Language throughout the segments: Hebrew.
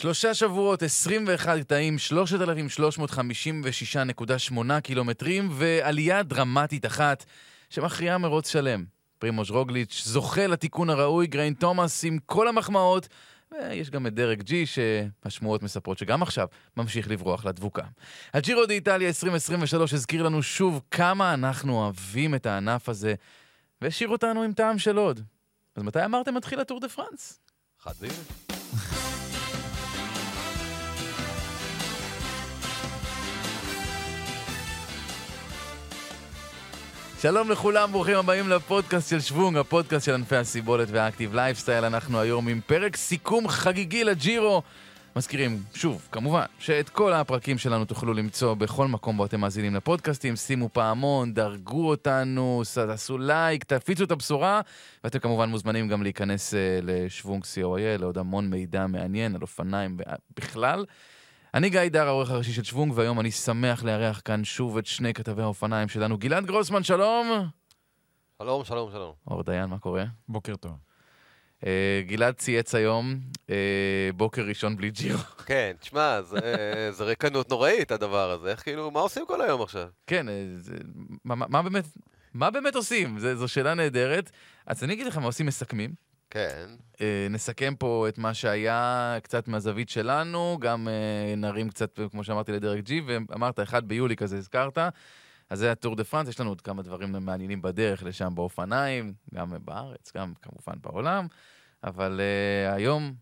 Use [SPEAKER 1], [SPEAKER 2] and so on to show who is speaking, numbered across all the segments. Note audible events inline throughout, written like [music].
[SPEAKER 1] שלושה שבועות, 21 קטעים, 3,356.8 קילומטרים, ועלייה דרמטית אחת שמכריעה מרוץ שלם. פרימוש רוגליץ' זוכה לתיקון הראוי, גריין תומאס עם כל המחמאות, ויש גם את דרק ג'י, שהשמועות מספרות שגם עכשיו ממשיך לברוח לדבוקה. הג'ירו דה איטליה 2023 הזכיר לנו שוב כמה אנחנו אוהבים את הענף הזה, והשאיר אותנו עם טעם של עוד. אז מתי אמרתם מתחיל הטור דה פרנס?
[SPEAKER 2] אחד ביולי.
[SPEAKER 1] שלום לכולם, ברוכים הבאים לפודקאסט של שוונג, הפודקאסט של ענפי הסיבולת וה active lifestyle. אנחנו היום עם פרק סיכום חגיגי לג'ירו. מזכירים, שוב, כמובן, שאת כל הפרקים שלנו תוכלו למצוא בכל מקום בו אתם מאזינים לפודקאסטים. שימו פעמון, דרגו אותנו, תעשו לייק, תפיצו את הבשורה, ואתם כמובן מוזמנים גם להיכנס uh, לשוונג co.il, לעוד המון מידע מעניין על אופניים בכלל. אני גיא דר, העורך הראשי של שוונג, והיום אני שמח לארח כאן שוב את שני כתבי האופניים שלנו. גלעד גרוסמן, שלום!
[SPEAKER 2] שלום, שלום, שלום.
[SPEAKER 1] אור דיין, מה קורה?
[SPEAKER 3] בוקר טוב.
[SPEAKER 1] Uh, גלעד צייץ היום, uh, בוקר ראשון בלי ג'ירו.
[SPEAKER 2] כן, תשמע, זה, זה ריקנות נוראית הדבר הזה. איך כאילו, מה עושים כל היום עכשיו?
[SPEAKER 1] כן, uh, זה, מה, מה באמת, מה באמת עושים? זה, זו שאלה נהדרת. אז אני אגיד לך מה עושים מסכמים.
[SPEAKER 2] כן.
[SPEAKER 1] Uh, נסכם פה את מה שהיה קצת מהזווית שלנו, גם uh, נרים קצת, כמו שאמרתי, לדרג ג'י, ואמרת, 1 ביולי כזה הזכרת. אז זה הטור דה פרנס, יש לנו עוד כמה דברים מעניינים בדרך לשם באופניים, גם בארץ, גם כמובן בעולם, אבל uh, היום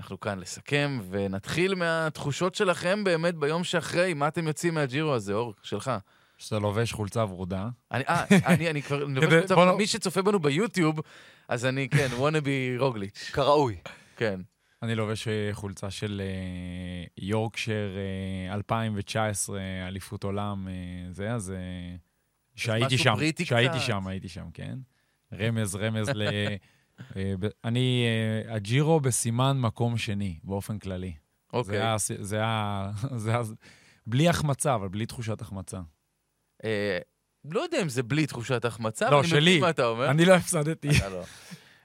[SPEAKER 1] אנחנו כאן לסכם, ונתחיל מהתחושות שלכם באמת ביום שאחרי, מה אתם יוצאים מהג'ירו הזה, אור, שלך.
[SPEAKER 3] שאתה לובש חולצה ורודה.
[SPEAKER 1] אני, אה, אני, אני כבר לובש חולצה ורודה, מי שצופה בנו ביוטיוב, אז אני, כן, וונאבי רוגליץ'.
[SPEAKER 2] כראוי.
[SPEAKER 1] כן.
[SPEAKER 3] אני לובש חולצה של יורקשר 2019, אליפות עולם, זה, אז שהייתי שם, שהייתי שם, הייתי שם, כן. רמז, רמז ל... [laughs] אני, הג'ירו בסימן מקום שני, באופן כללי.
[SPEAKER 1] אוקיי.
[SPEAKER 3] זה היה, [laughs] בלי החמצה, אבל בלי תחושת החמצה.
[SPEAKER 1] לא יודע אם זה בלי תחושת החמצה,
[SPEAKER 3] לא,
[SPEAKER 1] אני
[SPEAKER 3] שלי.
[SPEAKER 1] מבין מה אתה אומר.
[SPEAKER 3] אני לא הפסדתי.
[SPEAKER 1] לא.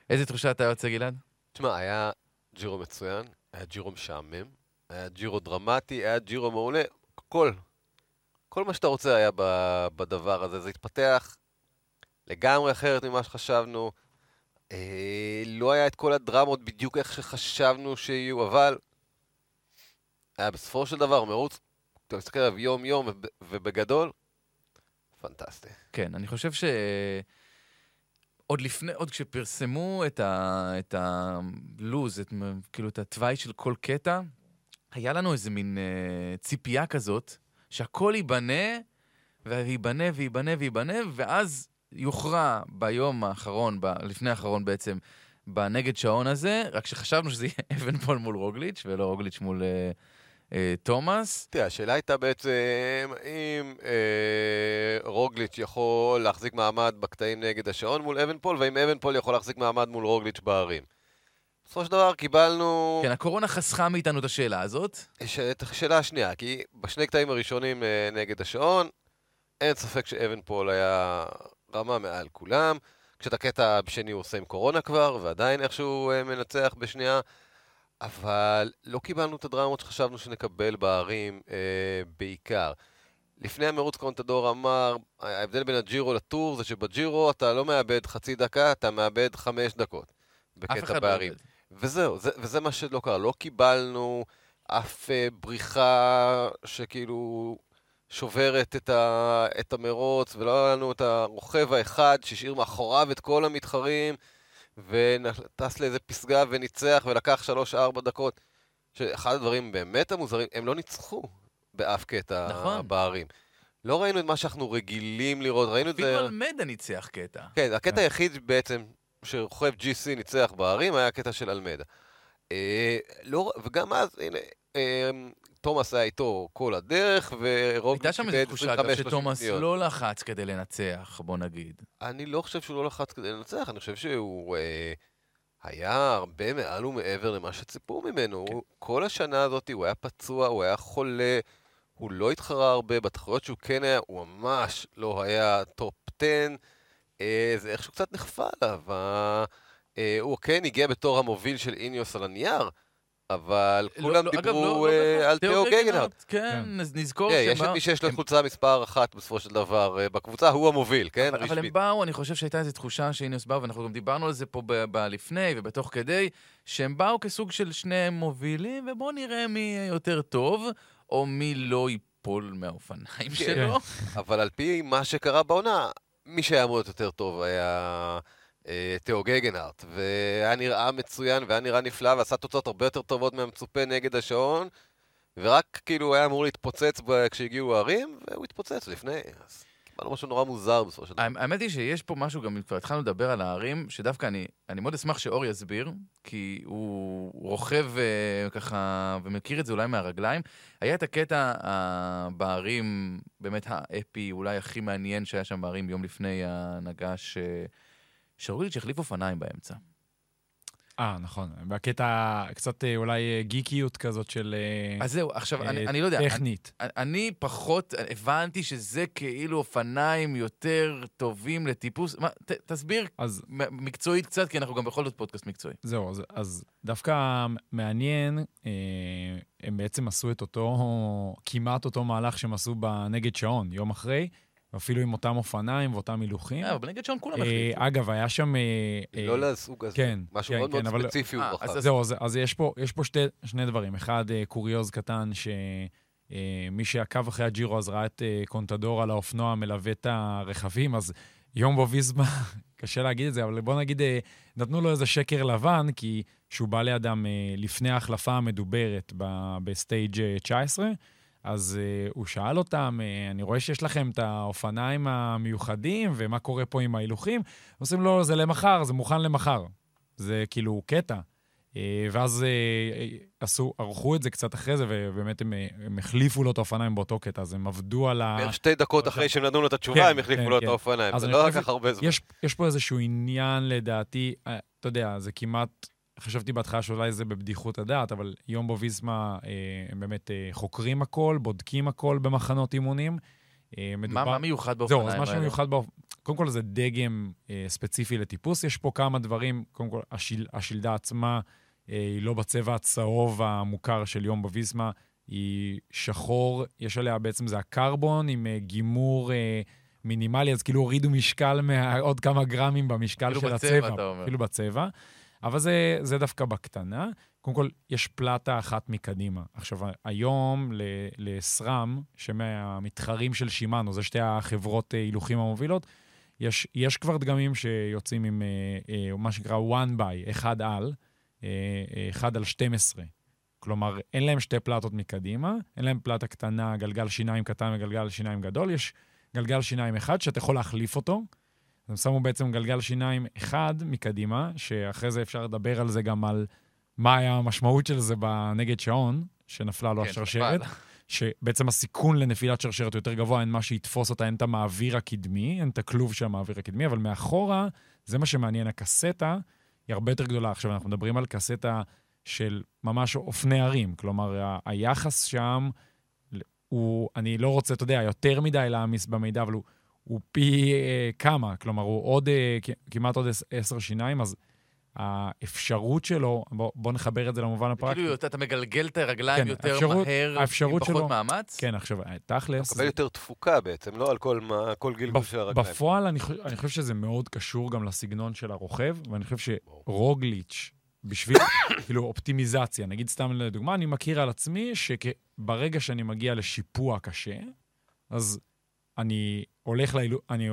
[SPEAKER 1] איזה תחושה אתה יוצא, גלעד?
[SPEAKER 2] תשמע, היה ג'ירו מצוין, היה ג'ירו משעמם, היה ג'ירו דרמטי, היה ג'ירו מעולה, הכל. כל מה שאתה רוצה היה בדבר הזה. זה התפתח לגמרי אחרת ממה שחשבנו. אה, לא היה את כל הדרמות בדיוק איך שחשבנו שיהיו, אבל היה בסופו של דבר מרוץ, אתה מסתכל עליו יום-יום ובגדול, פנטסטי.
[SPEAKER 1] כן, אני חושב ש... עוד לפני, עוד כשפרסמו את, ה, את הלוז, את, כאילו את התוואי של כל קטע, היה לנו איזה מין אה, ציפייה כזאת, שהכל ייבנה, וייבנה וייבנה וייבנה, ואז יוכרע ביום האחרון, ב, לפני האחרון בעצם, בנגד שעון הזה, רק שחשבנו שזה יהיה [laughs] אוונפול מול רוגליץ', ולא רוגליץ' מול... אה, תומאס.
[SPEAKER 2] תראה, השאלה הייתה בעצם אם אה, רוגליץ' יכול להחזיק מעמד בקטעים נגד השעון מול אוונפול, ואם אוונפול יכול להחזיק מעמד מול רוגליץ' בהרים. בסופו של דבר קיבלנו...
[SPEAKER 1] כן, הקורונה חסכה מאיתנו את השאלה הזאת.
[SPEAKER 2] ש... את השאלה השנייה, כי בשני קטעים הראשונים אה, נגד השעון, אין ספק שאוונפול היה רמה מעל כולם. כשאת הקטע בשני הוא עושה עם קורונה כבר, ועדיין איכשהו אה, מנצח בשנייה. אבל לא קיבלנו את הדרמות שחשבנו שנקבל בערים אה, בעיקר. לפני המרוץ קונטדור אמר, ההבדל בין הג'ירו לטור זה שבג'ירו אתה לא מאבד חצי דקה, אתה מאבד חמש דקות בקטע בערים. לא וזהו, זה, וזה מה שלא קרה. לא קיבלנו אף אה, בריחה שכאילו שוברת את, ה, את המרוץ, ולא היה לנו את הרוכב האחד שהשאיר מאחוריו את כל המתחרים. וטס לאיזה פסגה וניצח ולקח 3-4 דקות. שאחד הדברים באמת המוזרים, הם לא ניצחו באף קטע
[SPEAKER 1] נכון.
[SPEAKER 2] בערים. לא ראינו את מה שאנחנו רגילים לראות, ראינו את זה...
[SPEAKER 1] אפילו אלמדה ניצח קטע.
[SPEAKER 2] כן, הקטע היחיד בעצם שרוכב GC ניצח בערים היה הקטע של אלמדה. אה, לא, וגם אז, הנה, אה, תומאס היה איתו כל הדרך, ורוב...
[SPEAKER 1] הייתה שם איזו תחושה, אגב, שתומאס לא לחץ כדי לנצח, בוא נגיד.
[SPEAKER 2] אני לא חושב שהוא לא לחץ כדי לנצח, אני חושב שהוא אה, היה הרבה מעל ומעבר למה שציפו ממנו. כן. כל השנה הזאת הוא היה פצוע, הוא היה חולה, הוא לא התחרה הרבה, בתחרויות שהוא כן היה, הוא ממש לא היה top 10. אה, זה איכשהו קצת נכפה עליו. אה, הוא כן הגיע בתור המוביל של איניוס על הנייר, אבל לא, כולם לא, דיברו לא, לא, על תיאו גגנהארט.
[SPEAKER 1] כן, כן, נזכור
[SPEAKER 2] כן, יש את מי שיש לו חולצה מספר אחת בסופו של דבר בקבוצה, הוא המוביל, כן?
[SPEAKER 1] אבל הם באו, אני חושב שהייתה איזו תחושה שהנה באו, ואנחנו גם דיברנו על זה פה בלפני ובתוך כדי, שהם באו כסוג של שני מובילים, ובואו נראה מי יותר טוב, או מי לא ייפול מהאופניים שלו.
[SPEAKER 2] אבל על פי מה שקרה בעונה, מי שהיה אמור להיות יותר טוב היה... אה, תיאו גגנארט, והיה נראה מצוין והיה נראה נפלא ועשה תוצאות הרבה יותר טובות מהמצופה נגד השעון, ורק כאילו היה אמור להתפוצץ כשהגיעו הערים, והוא התפוצץ לפני, אז קיבלנו משהו נורא מוזר בסופו של דבר.
[SPEAKER 1] האמת היא שיש פה משהו, גם כבר התחלנו לדבר על הערים, שדווקא אני, אני מאוד אשמח שאור יסביר, כי הוא רוכב uh, ככה, ומכיר את זה אולי מהרגליים. היה את הקטע uh, בערים, באמת האפי, אולי הכי מעניין שהיה שם בערים יום לפני הנגש. Uh, שרוליץ' החליף אופניים באמצע.
[SPEAKER 3] אה, נכון. והקטע, קצת אה, אולי אה, גיקיות כזאת של...
[SPEAKER 1] אה, אז זהו, עכשיו, אני, אני לא יודע.
[SPEAKER 3] טכנית.
[SPEAKER 1] אני, אני פחות הבנתי שזה כאילו אופניים יותר טובים לטיפוס. מה, ת, תסביר אז, מקצועית קצת, כי אנחנו גם בכל זאת פודקאסט מקצועי.
[SPEAKER 3] זהו, אז, אז דווקא מעניין, אה, הם בעצם עשו את אותו, כמעט אותו מהלך שהם עשו בנגד שעון, יום אחרי. אפילו עם אותם אופניים ואותם הילוכים.
[SPEAKER 1] אבל בנגד שעון כולם החליטו.
[SPEAKER 3] אגב, היה שם...
[SPEAKER 2] אה, לא לסוג הזה.
[SPEAKER 3] כן.
[SPEAKER 2] משהו מאוד כן, מאוד כן, ספציפי הוא
[SPEAKER 3] בחר. זהו, אז יש פה שני דברים. אחד, אה, קוריוז קטן, שמי שעקב אחרי הג'ירו אז ראה את אה, קונטדור על האופנוע מלווה את הרכבים, אז יומבו ויסמה, [laughs] קשה להגיד את זה, אבל בוא נגיד, נתנו לו איזה שקר לבן, כי שהוא בא לידם לפני ההחלפה המדוברת ב stage 19, אז uh, הוא שאל אותם, uh, אני רואה שיש לכם את האופניים המיוחדים, ומה קורה פה עם ההילוכים? עושים לו, זה למחר, זה מוכן למחר. זה כאילו קטע. Uh, ואז uh, עשו, ערכו את זה קצת אחרי זה, ובאמת הם, הם החליפו לו את האופניים באותו קטע, אז הם עבדו על ה...
[SPEAKER 2] בערך שתי דקות אחרי שהם נתנו לו את התשובה, כן, הם החליפו כן, לו כן. את האופניים. זה לא לקח הרבה זמן.
[SPEAKER 3] יש, יש פה איזשהו עניין, לדעתי, אתה יודע, זה כמעט חשבתי בהתחלה שאולי זה בבדיחות הדעת, אבל יום בו ויזמה, אה, הם באמת אה, חוקרים הכל, בודקים הכל במחנות אימונים.
[SPEAKER 1] אה, מדובר... מה, מה מיוחד באופניים
[SPEAKER 3] האלה? זהו, אז מה שמיוחד באופ... קודם כל זה דגם אה, ספציפי לטיפוס. יש פה כמה דברים, קודם כל השיל, השלדה עצמה אה, היא לא בצבע הצהוב המוכר של יום בוויזמה, היא שחור, יש עליה בעצם, זה הקרבון עם אה, גימור... אה, מינימלי, אז כאילו הורידו משקל מעוד כמה גרמים במשקל של בצבע, הצבע. אתה אומר. אפילו בצבע. אבל זה, זה דווקא בקטנה. קודם כל, יש פלטה אחת מקדימה. עכשיו, היום לסרם, שמהמתחרים של שימאנו, זה שתי החברות אה, הילוכים המובילות, יש, יש כבר דגמים שיוצאים עם אה, אה, מה שנקרא one by, אחד על, אה, אחד על 12. כלומר, אין להם שתי פלטות מקדימה, אין להם פלטה קטנה, גלגל שיניים קטן וגלגל שיניים גדול, יש גלגל שיניים אחד שאתה יכול להחליף אותו, הם שמו בעצם גלגל שיניים אחד מקדימה, שאחרי זה אפשר לדבר על זה גם על מה היה המשמעות של זה בנגד שעון, שנפלה לו כן, השרשרת. שבעצם הסיכון לנפילת שרשרת יותר גבוה, אין מה שיתפוס אותה, אין את המעביר הקדמי, אין את הכלוב של המעביר הקדמי, אבל מאחורה, זה מה שמעניין, הקסטה היא הרבה יותר גדולה. עכשיו, אנחנו מדברים על קסטה של ממש אופני ערים, כלומר, היחס שם הוא, אני לא רוצה, אתה יודע, יותר מדי להעמיס במידע, אבל הוא הוא פי אה, כמה, כלומר, הוא עוד, אה, כמעט עוד עשר שיניים, אז האפשרות שלו, בוא, בוא נחבר את זה למובן הפרקטי.
[SPEAKER 1] כאילו, אתה מגלגל את הרגליים כן, יותר האפשרות, מהר, האפשרות עם פחות שלו, מאמץ?
[SPEAKER 3] כן, עכשיו, תכלס...
[SPEAKER 2] מקבל יותר תפוקה בעצם, לא על כל, מה, כל גלגול של הרגליים.
[SPEAKER 3] בפועל, אני, אני חושב שזה מאוד קשור גם לסגנון של הרוכב, ואני חושב שרוגליץ', בשביל, [coughs] כאילו, אופטימיזציה, נגיד סתם לדוגמה, אני מכיר על עצמי שברגע שאני מגיע לשיפוע קשה, אז אני הולך להילוך, אני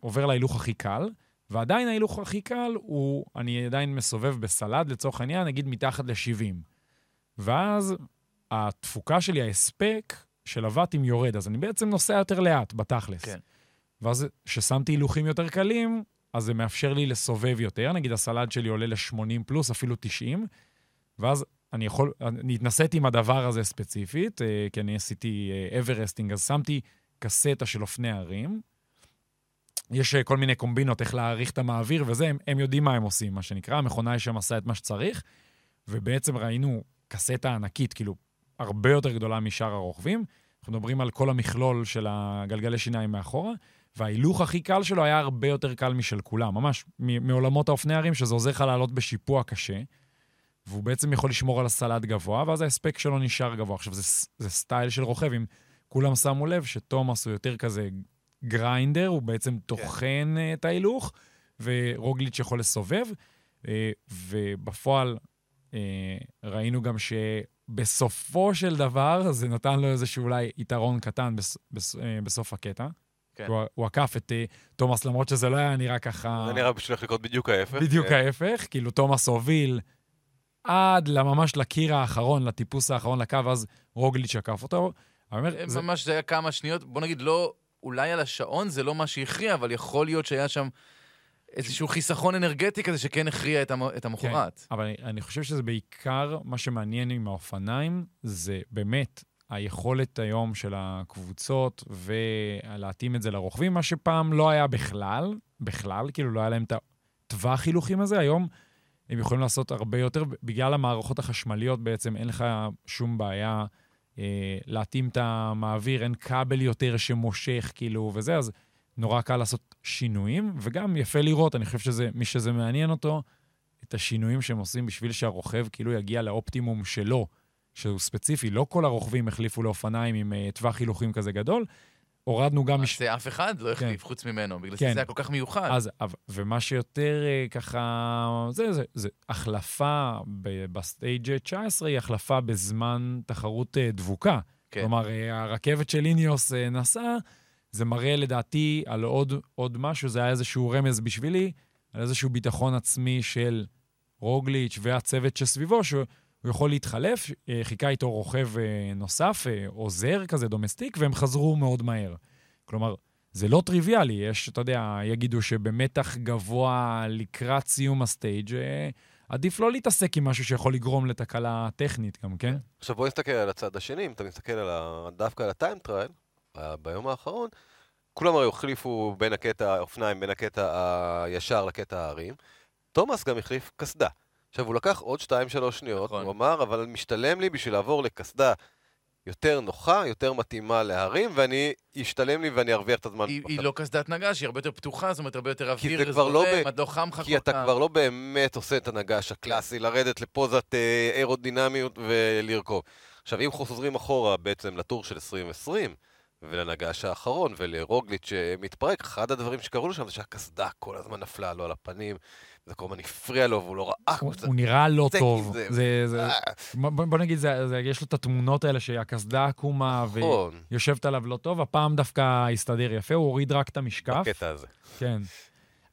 [SPEAKER 3] עובר להילוך הכי קל, ועדיין ההילוך הכי קל הוא, אני עדיין מסובב בסלד, לצורך העניין, נגיד מתחת ל-70. ואז התפוקה שלי, ההספק של הוואטים יורד, אז אני בעצם נוסע יותר לאט, בתכלס. כן. ואז כששמתי הילוכים יותר קלים, אז זה מאפשר לי לסובב יותר, נגיד הסלד שלי עולה ל-80 פלוס, אפילו 90, ואז אני יכול, אני התנסיתי עם הדבר הזה ספציפית, אה, כי אני עשיתי אברסטינג, אז שמתי קסטה של אופני הרים. יש אה, כל מיני קומבינות איך להאריך את המעביר וזה, הם, הם יודעים מה הם עושים, מה שנקרא, המכונה שם עשה את מה שצריך, ובעצם ראינו קסטה ענקית, כאילו, הרבה יותר גדולה משאר הרוכבים. אנחנו מדברים על כל המכלול של הגלגלי שיניים מאחורה, וההילוך הכי קל שלו היה הרבה יותר קל משל כולם, ממש מעולמות האופני הרים, שזה עוזר לך לעלות בשיפוע קשה. והוא בעצם יכול לשמור על הסל"ד גבוה, ואז ההספק שלו נשאר גבוה. עכשיו, זה, זה style של רוכב, אם כולם שמו לב שתומאס הוא יותר כזה grinder, הוא בעצם כן. טוחן כן. את ההילוך, ורוגליץ' יכול לסובב, אה, ובפועל ראינו גם שבסופו של דבר זה נתן לו איזשהו אולי יתרון קטן בס, בס, בסוף הקטע. כן. הוא, הוא עקף את תומאס, למרות שזה לא היה נראה ככה...
[SPEAKER 2] זה נראה בשביל לקרות בדיוק ההפך.
[SPEAKER 3] בדיוק כן. ההפך, כאילו תומאס הוביל עד ממש לקיר האחרון, לטיפוס האחרון לקו, אז רוגליץ' עקף אותו.
[SPEAKER 1] אומר, זה... ממש זה היה כמה שניות, בוא נגיד, לא, אולי על השעון זה לא מה שהכריע, אבל יכול להיות שהיה שם איזשהו חיסכון אנרגטי כזה שכן הכריע את, המ... את המחרת.
[SPEAKER 3] כן, אבל אני, אני חושב שזה בעיקר, מה שמעניין עם האופניים, זה באמת היכולת היום של הקבוצות ולהתאים את זה לרוכבים, מה שפעם לא היה בכלל, בכלל, כאילו לא היה להם את הטווח הילוכים הזה. היום הם יכולים לעשות הרבה יותר, בגלל המערכות החשמליות בעצם אין לך שום בעיה אה, להתאים את המעביר, אין כבל יותר שמושך, כאילו, וזה, אז נורא קל לעשות שינויים, וגם יפה לראות, אני חושב שזה, מי שזה מעניין אותו, את השינויים שהם עושים בשביל שהרוכב כאילו יגיע לאופטימום שלו. שהוא ספציפי, לא כל הרוכבים החליפו לאופניים עם uh, טווח הילוכים כזה גדול. הורדנו גם...
[SPEAKER 1] מש... זה אף אחד לא החליף כן. חוץ ממנו, בגלל כן. שזה היה כל כך מיוחד.
[SPEAKER 3] אז, ומה שיותר uh, ככה... זה, זה, זה החלפה ב stage 19 היא החלפה בזמן תחרות uh, דבוקה. כן. כלומר, uh, הרכבת של אינאוס נסעה, זה מראה לדעתי על עוד, עוד משהו, זה היה איזשהו רמז בשבילי, על איזשהו ביטחון עצמי של רוגליץ' והצוות שסביבו, שהוא... הוא יכול להתחלף, אה, חיכה איתו רוכב אה, נוסף, אה, עוזר כזה, domestique, והם חזרו מאוד מהר. כלומר, זה לא טריוויאלי, יש, אתה יודע, יגידו שבמתח גבוה לקראת סיום ה stage עדיף לא להתעסק עם משהו שיכול לגרום לתקלה טכנית גם, כן?
[SPEAKER 2] עכשיו בוא נסתכל על הצד השני, אם אתה מסתכל על ה... דווקא על ה time trial, ביום האחרון, כולם הרי החליפו בין הקטע האופניים, בין הקטע הישר לקטע ההרים. תומאס גם החליף קסדה. עכשיו, הוא לקח עוד 2-3 שניות, נכון. הוא אמר, אבל משתלם לי בשביל לעבור לקסדה יותר נוחה, יותר מתאימה להרים, ואני, ישתלם לי ואני ארוויח את הזמן.
[SPEAKER 1] היא, היא לא קסדת נגש, היא הרבה יותר פתוחה, זאת אומרת, הרבה יותר אוויר זורם, לא את לא חם לך
[SPEAKER 2] כי אתה כבר לא באמת עושה את הנגש הקלאסי, לרדת לפוזת אה, אירודינמיות ולרכוב. עכשיו, אם חוזרים אחורה בעצם לטור של 2020, ולנגש האחרון, ולרוגליץ' שמתפרק, אחד הדברים שקרו לו שם זה שהקסדה כל הזמן נפלה לו על הפנים, זה כל הזמן הפריע לו, והוא לא ראה
[SPEAKER 3] כמו הוא נראה לא טוב. זה, אה. בוא נגיד, יש לו את התמונות האלה שהקסדה עקומה, נכון. ויושבת עליו לא טוב, הפעם דווקא הסתדר יפה, הוא הוריד רק את המשקף.
[SPEAKER 2] בקטע הזה.
[SPEAKER 3] כן.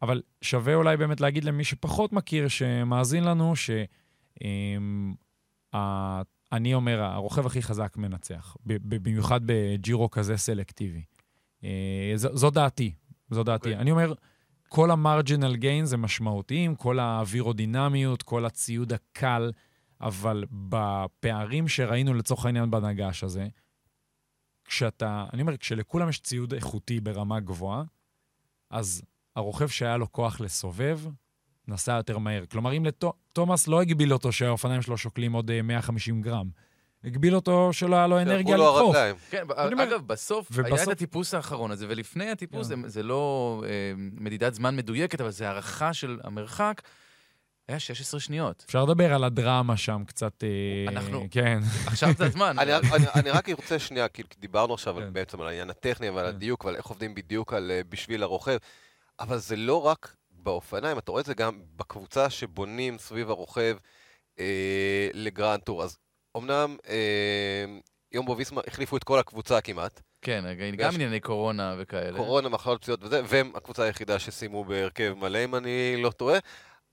[SPEAKER 3] אבל שווה אולי באמת להגיד למי שפחות מכיר, שמאזין לנו, ש... אמ, אני אומר, הרוכב הכי חזק מנצח, במיוחד בג'ירו כזה סלקטיבי. אה, זו דעתי, זו דעתי. אוקיי. אני אומר, כל המרג'ינל גיין זה משמעותיים, כל האווירודינמיות, כל הציוד הקל, אבל בפערים שראינו לצורך העניין בנגש הזה, כשאתה, אני אומר, כשלכולם יש ציוד איכותי ברמה גבוהה, אז הרוכב שהיה לו כוח לסובב, נסע יותר מהר. כלומר, אם לתומאס לא הגביל אותו שהאופניים שלו שוקלים עוד 150 אה, גרם, הגביל אותו שלא היה לו אנרגיה לדחוף.
[SPEAKER 1] כן, אגב, בסוף היה את הטיפוס האחרון הזה, ולפני הטיפוס כן. זה לא אה, מדידת זמן מדויקת, אבל זה הערכה של המרחק. היה 16 שניות.
[SPEAKER 3] אפשר לדבר על הדרמה שם קצת,
[SPEAKER 1] אה, אנחנו...
[SPEAKER 3] כן.
[SPEAKER 1] עכשיו זה הזמן.
[SPEAKER 2] אני רק רוצה שנייה, כי דיברנו עכשיו כן. בעצם על העניין הטכני, ועל כן. הדיוק, ועל איך עובדים בדיוק על בשביל הרוכב, אבל זה לא רק באופניים, אתה רואה את זה גם בקבוצה שבונים סביב הרוכב אה, לגרנד טור. אז אמנם אה, יום בו ויסמה החליפו את כל הקבוצה כמעט.
[SPEAKER 1] כן, גם ענייני קורונה וכאלה.
[SPEAKER 2] קורונה, מחלות פציעות וזה, והם הקבוצה היחידה שסיימו בהרכב מלא, אם אני לא טועה.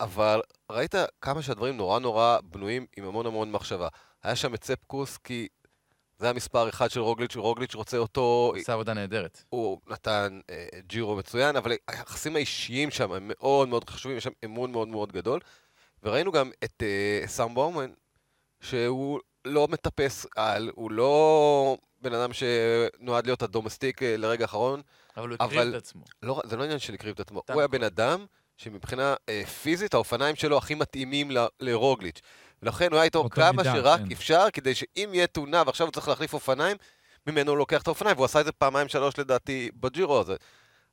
[SPEAKER 2] אבל ראית כמה שהדברים נורא נורא בנויים עם המון המון מחשבה. היה שם את ספקוס, כי זה המספר אחד של רוגליץ', רוגליץ' רוצה אותו...
[SPEAKER 1] עשה עבודה נהדרת.
[SPEAKER 2] הוא נתן אה, ג'ירו מצוין, אבל היחסים האישיים שם הם מאוד מאוד חשובים, יש שם אמון מאוד מאוד גדול. וראינו גם את אה, סאם באומן, שהוא לא מטפס על, הוא לא בן אדם שנועד להיות הדומסטיק אה, לרגע האחרון.
[SPEAKER 1] אבל הוא הקריב את עצמו.
[SPEAKER 2] לא, זה לא עניין של הקריב את עצמו, הוא היה בן אדם שמבחינה אה, פיזית האופניים שלו הכי מתאימים ל, לרוגליץ'. ולכן הוא היה איתו כמה מידה, שרק כן. אפשר, כדי שאם יהיה תאונה ועכשיו הוא צריך להחליף אופניים, ממנו הוא לוקח את האופניים, והוא עשה את זה פעמיים שלוש לדעתי בג'ירו הזה.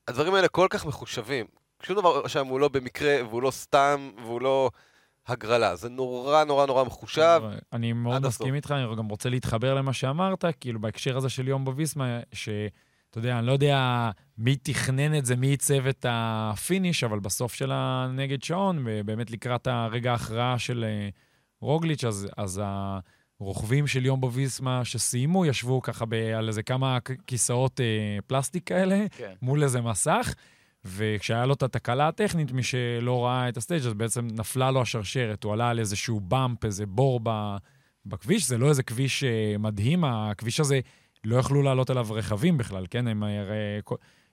[SPEAKER 2] הדברים האלה כל כך מחושבים. שום דבר שם הוא לא במקרה, והוא לא סתם, והוא לא... הגרלה. זה נורא נורא נורא מחושב.
[SPEAKER 3] אני מאוד מסכים איתך, אני גם רוצה להתחבר למה שאמרת, כאילו בהקשר הזה של יום בוויסמה, ש... אתה יודע, אני לא יודע מי תכנן את זה, מי עיצב את ה finish, אבל בסוף של הנגד שעון, באמת לקראת הרגע ההכרעה של אה, רוגליץ', אז, אז הרוכבים של יומבו ויסמה שסיימו, ישבו ככה ב, על איזה כמה כיסאות אה, פלסטיק כאלה, כן. מול איזה מסך. וכשהיה לו את התקלה הטכנית, מי שלא ראה את ה stage אז בעצם נפלה לו השרשרת, הוא עלה על איזשהו bump, איזה בור בכביש, זה לא איזה כביש אה, מדהים, הכביש הזה, לא יכלו לעלות עליו רכבים בכלל, כן? הם הרי...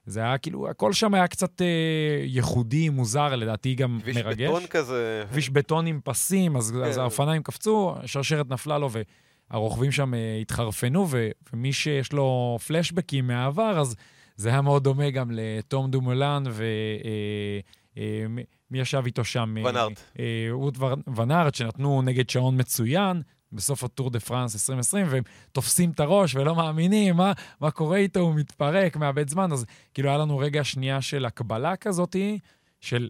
[SPEAKER 3] זה היה כאילו, הכל שם היה קצת אה, ייחודי, מוזר, לדעתי גם
[SPEAKER 2] כביש
[SPEAKER 3] מרגש.
[SPEAKER 2] כביש בטון כזה.
[SPEAKER 3] כביש בטון עם פסים, אז, כן. אז האופניים קפצו, השרשרת נפלה לו, והרוכבים שם אה, התחרפנו, ו, ומי שיש לו פלשבקים מהעבר, אז זה היה מאוד דומה גם לתום דומולן ו... אה, אה, מי ישב איתו שם?
[SPEAKER 2] ונארט.
[SPEAKER 3] רות ונארט, שנתנו נגד שעון מצוין. בסוף הטור דה פרנס 2020, והם תופסים את הראש ולא מאמינים, מה, מה קורה איתו, הוא מתפרק, מאבד זמן. אז כאילו היה לנו רגע שנייה של הקבלה כזאתי, של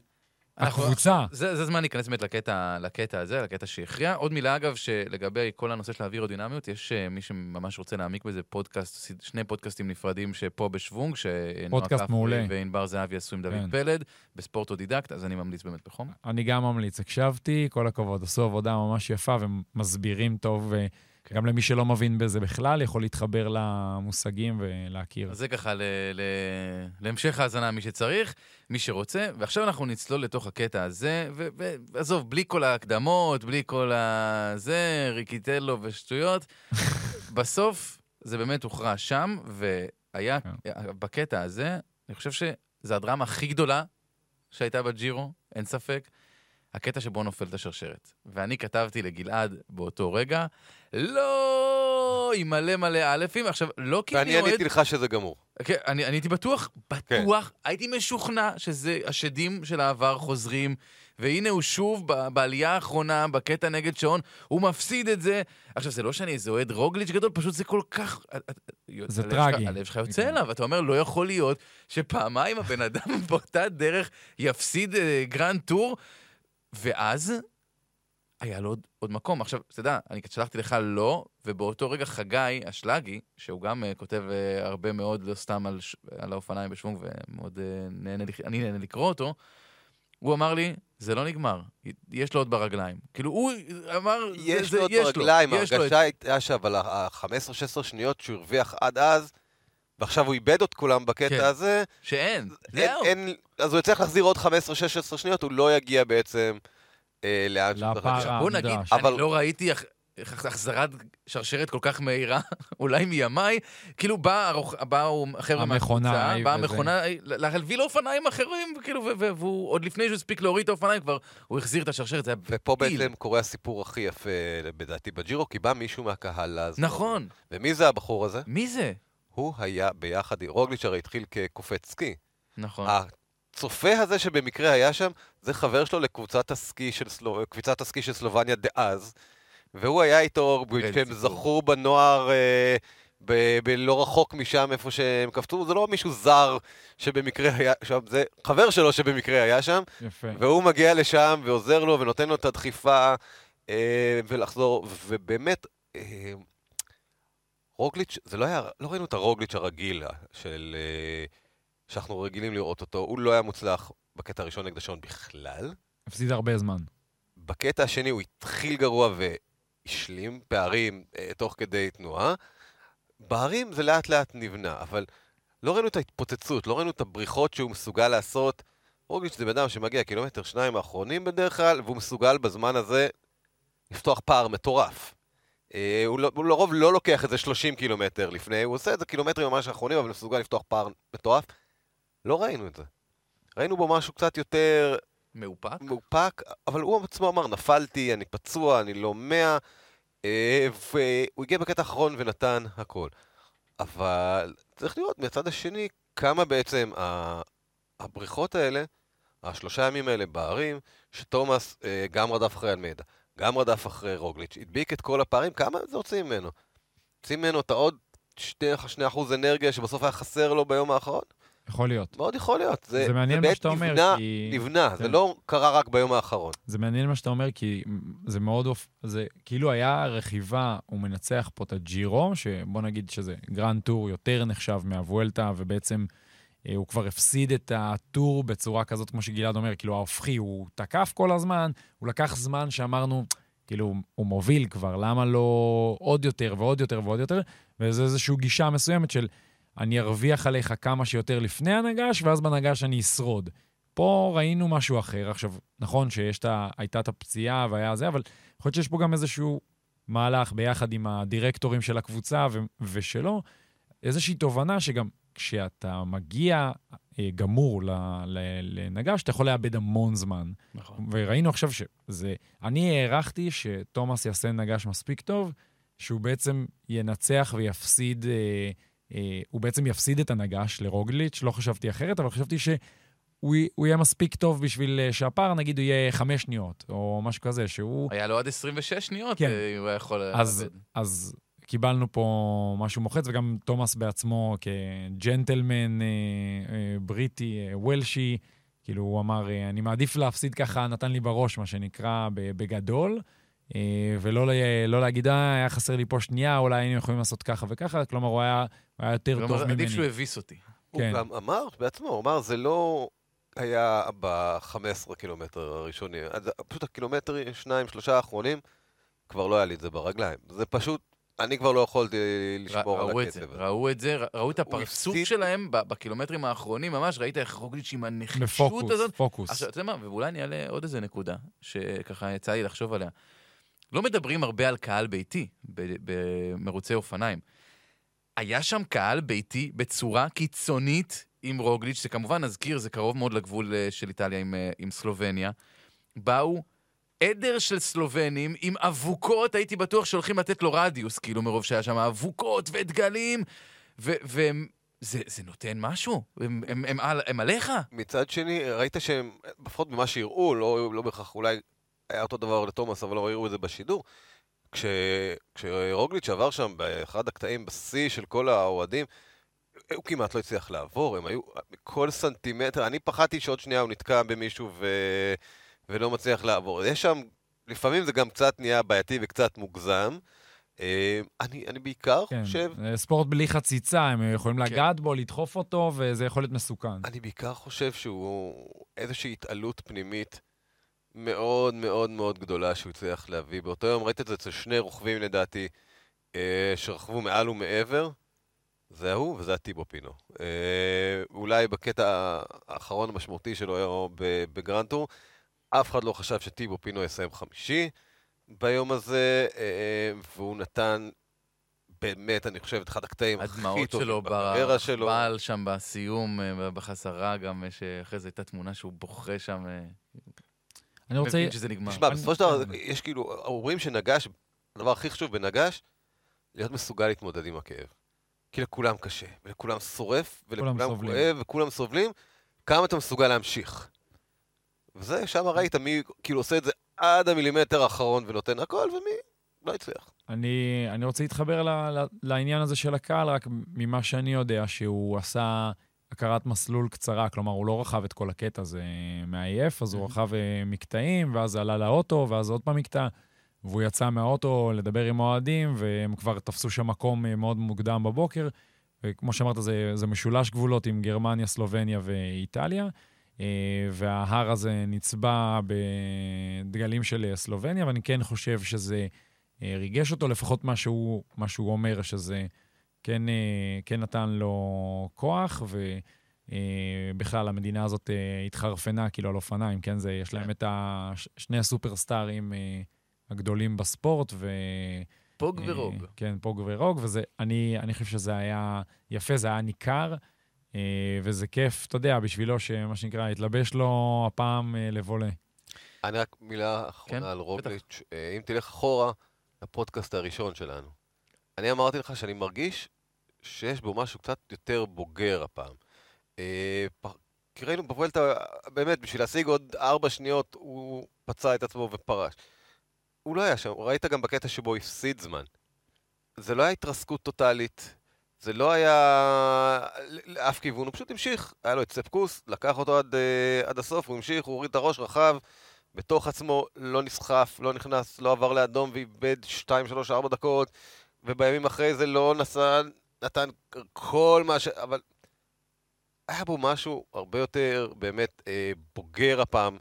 [SPEAKER 3] הקבוצה.
[SPEAKER 1] זה, זה זמן להיכנס באמת לקטע, לקטע הזה, לקטע שהכריע. עוד מילה, אגב, שלגבי כל הנושא של האווירודינמיות, יש uh, מי שממש רוצה להעמיק בזה פודקאסט, שני פודקאסטים נפרדים שפה בשוונג,
[SPEAKER 3] פודקאסט מעולה.
[SPEAKER 1] וענבר זהבי עשו עם דוד כן. פלד, בספורט אודידקט, אז אני ממליץ באמת בחום.
[SPEAKER 3] אני גם ממליץ, הקשבתי, כל הכבוד, עשו עבודה ממש יפה ומסבירים טוב. Uh, כן. גם למי שלא מבין בזה בכלל, יכול להתחבר למושגים ולהכיר.
[SPEAKER 1] אז זה ככה ל- ל- להמשך ההאזנה, מי שצריך, מי שרוצה. ועכשיו אנחנו נצלול לתוך הקטע הזה, ועזוב, בלי כל ההקדמות, בלי כל הזה, ריקיטלו ושטויות. [laughs] בסוף זה באמת הוכרע שם, והיה כן. בקטע הזה, אני חושב שזו הדרמה הכי גדולה שהייתה בג'ירו, אין ספק. הקטע שבו נופלת השרשרת. ואני כתבתי לגלעד באותו רגע, לא, עם מלא מלא אלפים. עכשיו, לא כי
[SPEAKER 2] אני אוהד... ואני עניתי לך שזה גמור.
[SPEAKER 1] כן, אני, אני הייתי בטוח, בטוח, כן. הייתי משוכנע שזה השדים של העבר חוזרים, והנה הוא שוב ב, בעלייה האחרונה, בקטע נגד שעון, הוא מפסיד את זה. עכשיו, זה לא שאני איזה אוהד רוגליץ' גדול, פשוט זה כל כך...
[SPEAKER 3] זה טרגי.
[SPEAKER 1] הלב שלך יוצא אליו, אתה אומר, לא יכול להיות שפעמיים הבן אדם [laughs] באותה דרך יפסיד uh, grand tour. ואז היה לו עוד, עוד מקום. עכשיו, אתה יודע, אני שלחתי לך לא, ובאותו רגע חגי אשלגי, שהוא גם uh, כותב uh, הרבה מאוד, לא סתם על, על האופניים בשוונג, ומאוד uh, נהנה, אני נהנה לקרוא אותו, הוא אמר לי, זה לא נגמר, יש לו עוד ברגליים. כאילו, הוא אמר,
[SPEAKER 2] יש זה, לו עוד ברגליים, ההרגשה הייתה שעל ה-15-16 שניות שהוא הרוויח עד אז, ועכשיו הוא איבד את כולם בקטע כן. הזה.
[SPEAKER 1] שאין, זהו.
[SPEAKER 2] אז הוא יצטרך להחזיר עוד 15-16 שניות, הוא לא יגיע בעצם אה, לאן
[SPEAKER 3] שהוא צריך. בוא נגיד,
[SPEAKER 1] אבל... אני לא ראיתי החזרת שרשרת כל כך מהירה, [laughs] אולי מימיי, כאילו בא באו חבר'ה
[SPEAKER 3] מהקבוצה,
[SPEAKER 1] באה המכונה, להביא לו אופניים אחרים, כאילו, והוא, עוד לפני שהוא הספיק להוריד את האופניים כבר, הוא החזיר את השרשרת, זה היה
[SPEAKER 2] בטיל. ופה בעצם קורה הסיפור הכי יפה, לדעתי, בג'ירו, כי בא מישהו מהקהל לעזור.
[SPEAKER 1] נכון.
[SPEAKER 2] ומי זה הבחור הזה?
[SPEAKER 1] מי זה?
[SPEAKER 2] הוא היה ביחד, רוגליץ' הרי התחיל כקופץ סקי.
[SPEAKER 1] נכון.
[SPEAKER 2] הצופה הזה שבמקרה היה שם, זה חבר שלו לקבוצת הסקי של, סלו... הסקי של סלובניה דאז, והוא היה איתו, כשהם זכו בנוער... אה, ב- בלא רחוק משם, איפה שהם קפצו, זה לא מישהו זר שבמקרה היה שם, זה חבר שלו שבמקרה היה שם.
[SPEAKER 3] יפה.
[SPEAKER 2] והוא מגיע לשם ועוזר לו ונותן לו את הדחיפה אה, ולחזור, ובאמת, אה, רוגליץ', זה לא היה, לא ראינו את הרוגליץ' הרגיל של... אה, שאנחנו רגילים לראות אותו, הוא לא היה מוצלח בקטע הראשון נגד השעון בכלל.
[SPEAKER 3] הפסיד הרבה זמן.
[SPEAKER 2] בקטע השני הוא התחיל גרוע והשלים פערים אה, תוך כדי תנועה. בערים זה לאט לאט נבנה, אבל לא ראינו את ההתפוצצות, לא ראינו את הבריחות שהוא מסוגל לעשות. רוגליץ' זה בן אדם שמגיע קילומטר שניים האחרונים בדרך כלל, והוא מסוגל בזמן הזה לפתוח פער מטורף. אה, הוא, לא, הוא לרוב לא לוקח את זה 30 קילומטר לפני, הוא עושה את זה קילומטרים ממש האחרונים, אבל מסוגל לפתוח פער מטורף. לא ראינו את זה. ראינו בו משהו קצת יותר...
[SPEAKER 1] מאופק?
[SPEAKER 2] מאופק, אבל הוא עצמו אמר, נפלתי, אני פצוע, אני לא מאה, אה, והוא הגיע בקטע האחרון ונתן הכל. אבל צריך לראות מהצד השני כמה בעצם הבריחות האלה, השלושה ימים האלה בערים, שתומאס אה, גם רדף אחרי אלמדה, גם רדף אחרי רוגליץ', הדביק את כל הפערים, כמה זה הוציא ממנו? הוציא ממנו את העוד 2% אנרגיה שבסוף היה חסר לו ביום האחרון?
[SPEAKER 3] יכול להיות.
[SPEAKER 2] מאוד יכול להיות.
[SPEAKER 3] זה, זה מעניין מה שאתה אומר,
[SPEAKER 2] נבנה,
[SPEAKER 3] כי...
[SPEAKER 2] נבנה, כן. זה לא קרה רק ביום האחרון.
[SPEAKER 3] זה מעניין מה שאתה אומר, כי זה מאוד... זה כאילו היה רכיבה, הוא מנצח פה את הג'ירו, שבוא נגיד שזה grand tour יותר נחשב מהוולטה, ובעצם אה, הוא כבר הפסיד את הטור בצורה כזאת, כמו שגלעד אומר, כאילו ההופכי, הוא תקף כל הזמן, הוא לקח זמן שאמרנו... כאילו, הוא מוביל כבר, למה לא עוד יותר ועוד יותר ועוד יותר? וזה איזושהי גישה מסוימת של אני ארוויח עליך כמה שיותר לפני הנגש, ואז בנגש אני אשרוד. פה ראינו משהו אחר. עכשיו, נכון שהייתה את הפציעה והיה זה, אבל יכול להיות שיש פה גם איזשהו מהלך ביחד עם הדירקטורים של הקבוצה ו- ושלו, איזושהי תובנה שגם כשאתה מגיע אה, גמור לנגש, אתה יכול לאבד המון זמן. נכון. וראינו עכשיו שזה... אני הערכתי שתומאס יעשה נגש מספיק טוב, שהוא בעצם ינצח ויפסיד... אה, הוא בעצם יפסיד את הנגש לרוגליץ', לא חשבתי אחרת, אבל חשבתי שהוא יהיה מספיק טוב בשביל אה, שהפער, נגיד, הוא יהיה חמש שניות, או משהו כזה, שהוא...
[SPEAKER 1] היה לו עד 26 שניות, כן. אה, הוא היה יכול...
[SPEAKER 3] אז, אז קיבלנו פה משהו מוחץ, וגם תומאס בעצמו כג'נטלמן אה, אה, בריטי, אה, וולשי, כאילו הוא אמר, אה, אני מעדיף להפסיד ככה, נתן לי בראש, מה שנקרא, בגדול. אה, ולא לא להגיד, אה, היה חסר לי פה שנייה, אולי היינו יכולים לעשות ככה וככה, כלומר, הוא היה, הוא היה יותר טוב ממני.
[SPEAKER 1] עדיף שהוא הביס אותי.
[SPEAKER 2] הוא כן. גם אמר בעצמו, הוא אמר, זה לא היה ב-15 קילומטר הראשונים, פשוט הקילומטרים, שניים, שלושה האחרונים, כבר לא היה לי את זה ברגליים. זה פשוט, אני כבר לא יכולתי לשמור על הקצב.
[SPEAKER 1] ראו את זה, ראו את הפרצוף שלהם בקילומטרים האחרונים, ממש ראית איך רוגליץ' עם הנחישות הזאת.
[SPEAKER 3] בפוקוס, פוקוס.
[SPEAKER 1] עכשיו, אתה יודע מה, ואולי אני אעלה עוד איזה נקודה, שככה יצא לי לחשוב עליה. לא מדברים הרבה על קהל ביתי במרוצי אופניים. היה שם קהל ביתי בצורה קיצונית עם רוגליץ', שכמובן, נזכיר, זה קרוב מאוד לגבול אה, של איטליה עם, אה, עם סלובניה. באו עדר של סלובנים עם אבוקות, הייתי בטוח שהולכים לתת לו רדיוס, כאילו, מרוב שהיה שם אבוקות ודגלים, והם... זה, זה נותן משהו? הם, הם, הם, הם, הם עליך?
[SPEAKER 2] מצד שני, ראית שהם, לפחות ממה שהראו, לא, לא בהכרח אולי היה אותו דבר לתומאס, אבל לא ראינו את זה בשידור. כש, כשרוגליץ' עבר שם באחד הקטעים בשיא של כל האוהדים, הוא כמעט לא הצליח לעבור, הם היו כל סנטימטר, אני פחדתי שעוד שנייה הוא נתקע במישהו ו... ולא מצליח לעבור. יש שם, לפעמים זה גם קצת נהיה בעייתי וקצת מוגזם. אה, אני, אני בעיקר כן, חושב...
[SPEAKER 3] ספורט בלי חציצה, הם יכולים כן. לגעת בו, לדחוף אותו, וזה יכול להיות מסוכן.
[SPEAKER 2] אני בעיקר חושב שהוא איזושהי התעלות פנימית מאוד מאוד מאוד גדולה שהוא הצליח להביא. באותו יום ראית את זה אצל שני רוכבים לדעתי, אה, שרכבו מעל ומעבר. זה הוא וזה הטיבו פינו. אה, אולי בקטע האחרון המשמעותי שלו בגרנטור, אף אחד לא חשב שטיבו פינו יסיים חמישי ביום הזה, אה, והוא נתן באמת, אני חושב, את אחד הקטעים הכי טובים בקריירה שלו.
[SPEAKER 1] הדמעות שלו שם בסיום, אה, בחזרה גם, שאחרי זה הייתה תמונה שהוא בוכה שם.
[SPEAKER 3] אני רוצה... מבין
[SPEAKER 1] שזה נגמר.
[SPEAKER 2] תשמע, בסופו של דבר, יש כאילו, אומרים שנגש, הדבר הכי חשוב בנגש, להיות מסוגל להתמודד עם הכאב. כי לכולם קשה, ולכולם שורף, ולכולם כואב, וכולם סובלים, כמה אתה מסוגל להמשיך. וזה, שם ראית מי כאילו עושה את זה עד המילימטר האחרון ונותן הכל, ומי לא הצליח.
[SPEAKER 3] אני, אני רוצה להתחבר ל, ל, לעניין הזה של הקהל, רק ממה שאני יודע, שהוא עשה הכרת מסלול קצרה, כלומר, הוא לא רכב את כל הקטע הזה מעייף, אז הוא רכב אה, מקטעים, ואז עלה לאוטו, ואז עוד פעם מקטע, והוא יצא מהאוטו לדבר עם אוהדים, והם כבר תפסו שם מקום אה, מאוד מוקדם בבוקר. וכמו שאמרת, זה, זה משולש גבולות עם גרמניה, סלובניה ואיטליה. אה, וההר הזה נצבע בדגלים של סלובניה, ואני כן חושב שזה ריגש אותו, לפחות מה שהוא, מה שהוא אומר, שזה כן, אה, כן נתן לו כוח, ובכלל המדינה הזאת אה, התחרפנה כאילו על אופניים, כן? זה, יש להם כן. את שני הסופרסטארים אה, הגדולים בספורט, ו...
[SPEAKER 1] פוג ורוג.
[SPEAKER 3] כן, פוג ורוג, וזה, אני, אני חושב שזה היה יפה, זה היה ניכר, וזה כיף, אתה יודע, בשבילו, שמה שנקרא, התלבש לו הפעם לבולה.
[SPEAKER 2] אני רק מילה אחרונה כן? על רוגליץ'. אם תלך אחורה, לפודקאסט הראשון שלנו. אני אמרתי לך שאני מרגיש שיש בו משהו קצת יותר בוגר הפעם. אה, כי ראינו בוולטה, באמת, בשביל להשיג עוד ארבע שניות, הוא פצע את עצמו ופרש. הוא לא היה שם, ראית גם בקטע שבו הפסיד זמן. זה לא היה התרסקות טוטאלית, זה לא היה לאף כיוון, הוא פשוט המשיך, היה לו את ספקוס, לקח אותו עד, uh, עד הסוף, הוא המשיך, הוא הוריד את הראש רחב, בתוך עצמו, לא נסחף, לא נכנס, לא עבר לאדום ואיבד 2, 3, 4 דקות, ובימים אחרי זה לא נסע, נתן כל מה ש... אבל היה בו משהו הרבה יותר באמת אה, בוגר הפעם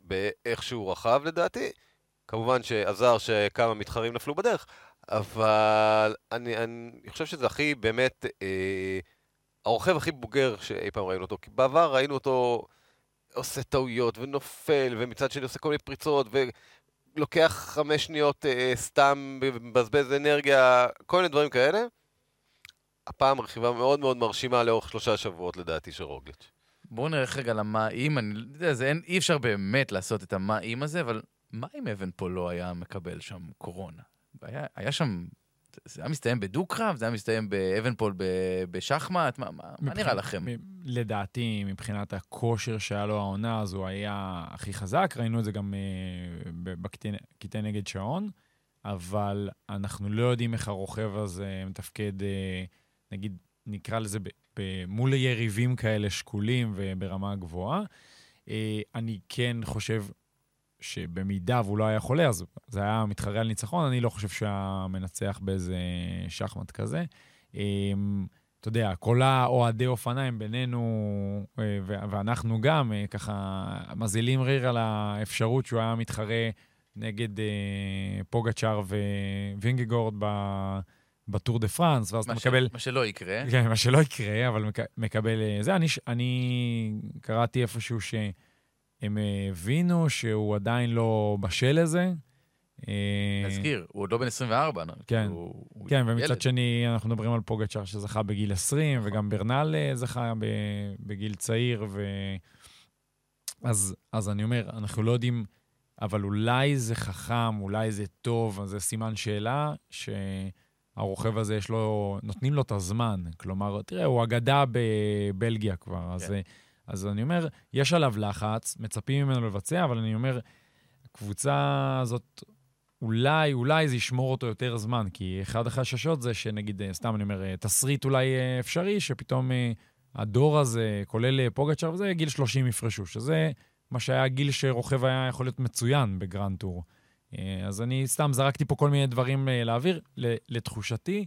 [SPEAKER 2] באיך שהוא רכב לדעתי. כמובן שעזר שכמה מתחרים נפלו בדרך, אבל אני, אני חושב שזה הכי באמת, אה, הרוכב הכי בוגר שאי פעם ראינו אותו. כי בעבר ראינו אותו עושה טעויות ונופל, ומצד שני עושה כל מיני פריצות, ולוקח חמש שניות אה, סתם, מבזבז אנרגיה, כל מיני דברים כאלה. הפעם רכיבה מאוד מאוד מרשימה לאורך שלושה שבועות לדעתי של רוגליץ'.
[SPEAKER 1] בואו נלך רגע למה אם, אני יודע, זה אין, אי אפשר באמת לעשות את המה אם הזה, אבל מה אם אבן פה לא היה מקבל שם קורונה? היה, היה שם, זה היה מסתיים בדו-קרב? זה היה מסתיים באבנפול בשחמט? מה, מה, מבח... מה נראה לכם?
[SPEAKER 3] לדעתי, מבחינת הכושר שהיה לו העונה, אז הוא היה הכי חזק, ראינו את זה גם uh, בקטעי נגד שעון, אבל אנחנו לא יודעים איך הרוכב הזה מתפקד, uh, נגיד, נקרא לזה ב, ב, מול יריבים כאלה שקולים וברמה גבוהה. Uh, אני כן חושב שבמידה והוא לא היה חולה, אז זה היה מתחרה על ניצחון, אני לא חושב שהיה מנצח באיזה שחמט כזה. אמ, אתה יודע, כל האוהדי אופניים בינינו, אה, ואנחנו גם, אה, ככה מזילים ריר על האפשרות שהוא היה מתחרה נגד אה, פוגצ'אר ווינגגורד בטור דה פרנס, ואז אתה מקבל...
[SPEAKER 1] מה שלא יקרה.
[SPEAKER 3] כן, מה שלא יקרה, אבל מקבל... זה, אני, אני קראתי איפשהו ש... הם הבינו שהוא עדיין לא בשל לזה.
[SPEAKER 1] אה, נזכיר, הוא עוד לא בן 24.
[SPEAKER 3] כן, הוא, כן, ומצד ילד. שני, אנחנו מדברים על פוגצ'אר שזכה בגיל 20, נכון. וגם ברנל אה, זכה בגיל צעיר, ו... אז, אז אני אומר, אנחנו לא יודעים, אבל אולי זה חכם, אולי זה טוב, אז זה סימן שאלה, שהרוכב הזה יש לו, נותנים לו את הזמן. כלומר, תראה, הוא אגדה בבלגיה כבר, כן. אז... אז אני אומר, יש עליו לחץ, מצפים ממנו לבצע, אבל אני אומר, הקבוצה הזאת, אולי, אולי זה ישמור אותו יותר זמן, כי אחד החששות זה שנגיד, אה, סתם אני אומר, אה, תסריט אולי אה, אפשרי, שפתאום הדור הזה, כולל פוגצ'ר וזה, גיל 30 יפרשו, שזה מה שהיה גיל שרוכב היה יכול להיות מצוין בגרנד טור. אז אני סתם זרקתי פה כל מיני דברים לאוויר. לתחושתי,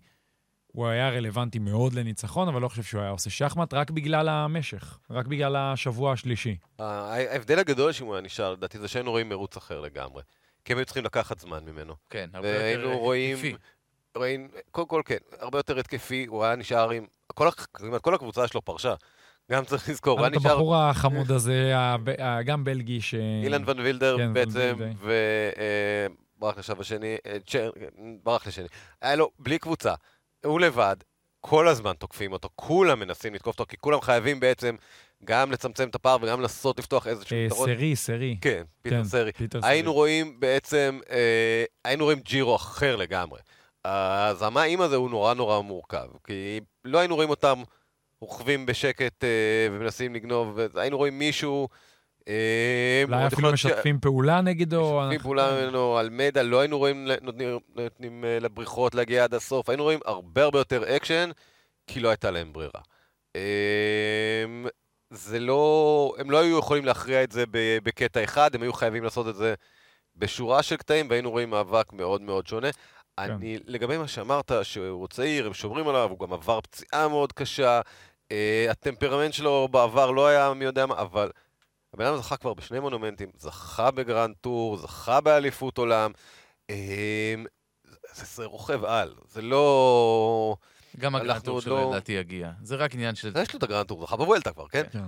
[SPEAKER 3] הוא היה רלוונטי מאוד לניצחון, אבל לא חושב שהוא היה עושה שחמט, רק בגלל המשך, רק בגלל השבוע השלישי.
[SPEAKER 2] ההבדל הגדול שאם הוא היה נשאר, לדעתי, זה שהיינו רואים מרוץ אחר לגמרי. כי הם היו צריכים לקחת זמן ממנו.
[SPEAKER 1] כן, הרבה יותר התקפי.
[SPEAKER 2] רואים, קודם כל כן, הרבה יותר התקפי, הוא היה נשאר עם... כל, כל הקבוצה שלו פרשה. גם צריך לזכור, הוא היה
[SPEAKER 3] נשאר... הבחור החמוד הזה, גם בלגי, ש...
[SPEAKER 2] אילן ון וילדר כן, בעצם, וברח אה, לשב השני, אה, ברח לשני. היה לו בלי קבוצה. הוא לבד, כל הזמן תוקפים אותו, כולם מנסים לתקוף אותו, כי כולם חייבים בעצם גם לצמצם את הפער וגם לנסות לפתוח איזשהו
[SPEAKER 3] אה, פתרון. סרי, סרי.
[SPEAKER 2] כן, פיטר כן, sorry. היינו. רואים בעצם, היינו רואים ג'ירו אחר לגמרי. אז המה אם הזה הוא נורא נורא מורכב, כי לא היינו רואים אותם רוכבים בשקט אה, ומנסים לגנוב, היינו רואים מישהו...
[SPEAKER 3] אה, אולי אפילו משתפים פעולה נגדו.
[SPEAKER 2] משתפים פעולה ממנו על מדע, לא היינו רואים, נותנים אה, לבריחות להגיע עד הסוף, היינו רואים הרבה הרבה יותר אקשן, כי לא הייתה להם ברירה. אמ, זה לא, הם לא היו יכולים להכריע את זה בקטע אחד, הם היו חייבים לעשות את זה בשורה של קטעים, והיינו רואים מאבק מאוד מאוד שונה. כן. אני, לגבי מה שאמרת, שהוא צעיר, הם שומרים עליו, הוא גם עבר פציעה מאוד קשה, אה, הטמפרמנט שלו בעבר לא היה מי יודע מה, אבל... הבן אדם זכה כבר בשני מונומנטים, זכה בגרנד טור, זכה באליפות עולם. אמ, זה, זה רוכב על, זה לא...
[SPEAKER 1] גם הגרנד טור שלו לא... לדעתי יגיע. זה רק עניין של...
[SPEAKER 2] יש לו את הגרנד טור, זכה בוולטה כבר, כן? כן.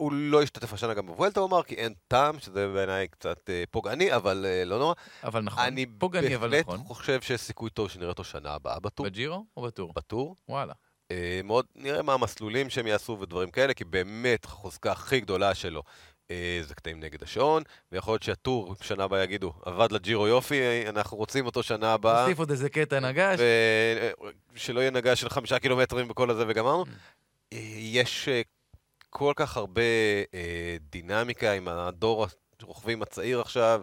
[SPEAKER 2] אה, הוא לא השתתף השנה גם בוולטה, הוא אמר, כי אין טעם, שזה בעיניי קצת אה, פוגעני, אבל אה, לא נורא.
[SPEAKER 1] אבל נכון, פוגעני אבל נכון.
[SPEAKER 2] אני בהחלט חושב שיש סיכוי טוב שנראה אותו שנה הבאה בטור.
[SPEAKER 1] בג'ירו או בטור?
[SPEAKER 2] בטור.
[SPEAKER 1] וואלה.
[SPEAKER 2] אה, מאוד נראה מה המסלולים שהם יעשו ודברים כאלה, כי באמת החוזקה הכי גדולה שלו אה, זה קטעים נגד השעון, ויכול להיות שהטור שנה הבאה יגידו, עבד לג'ירו יופי, אה, אנחנו רוצים אותו שנה הבאה.
[SPEAKER 1] נוסיף עוד איזה קטע נגש.
[SPEAKER 2] שלא יהיה נגש של חמישה קילומטרים וכל הזה וגמרנו. Mm. יש כל כך הרבה דינמיקה עם הדור הרוכבים הצעיר עכשיו.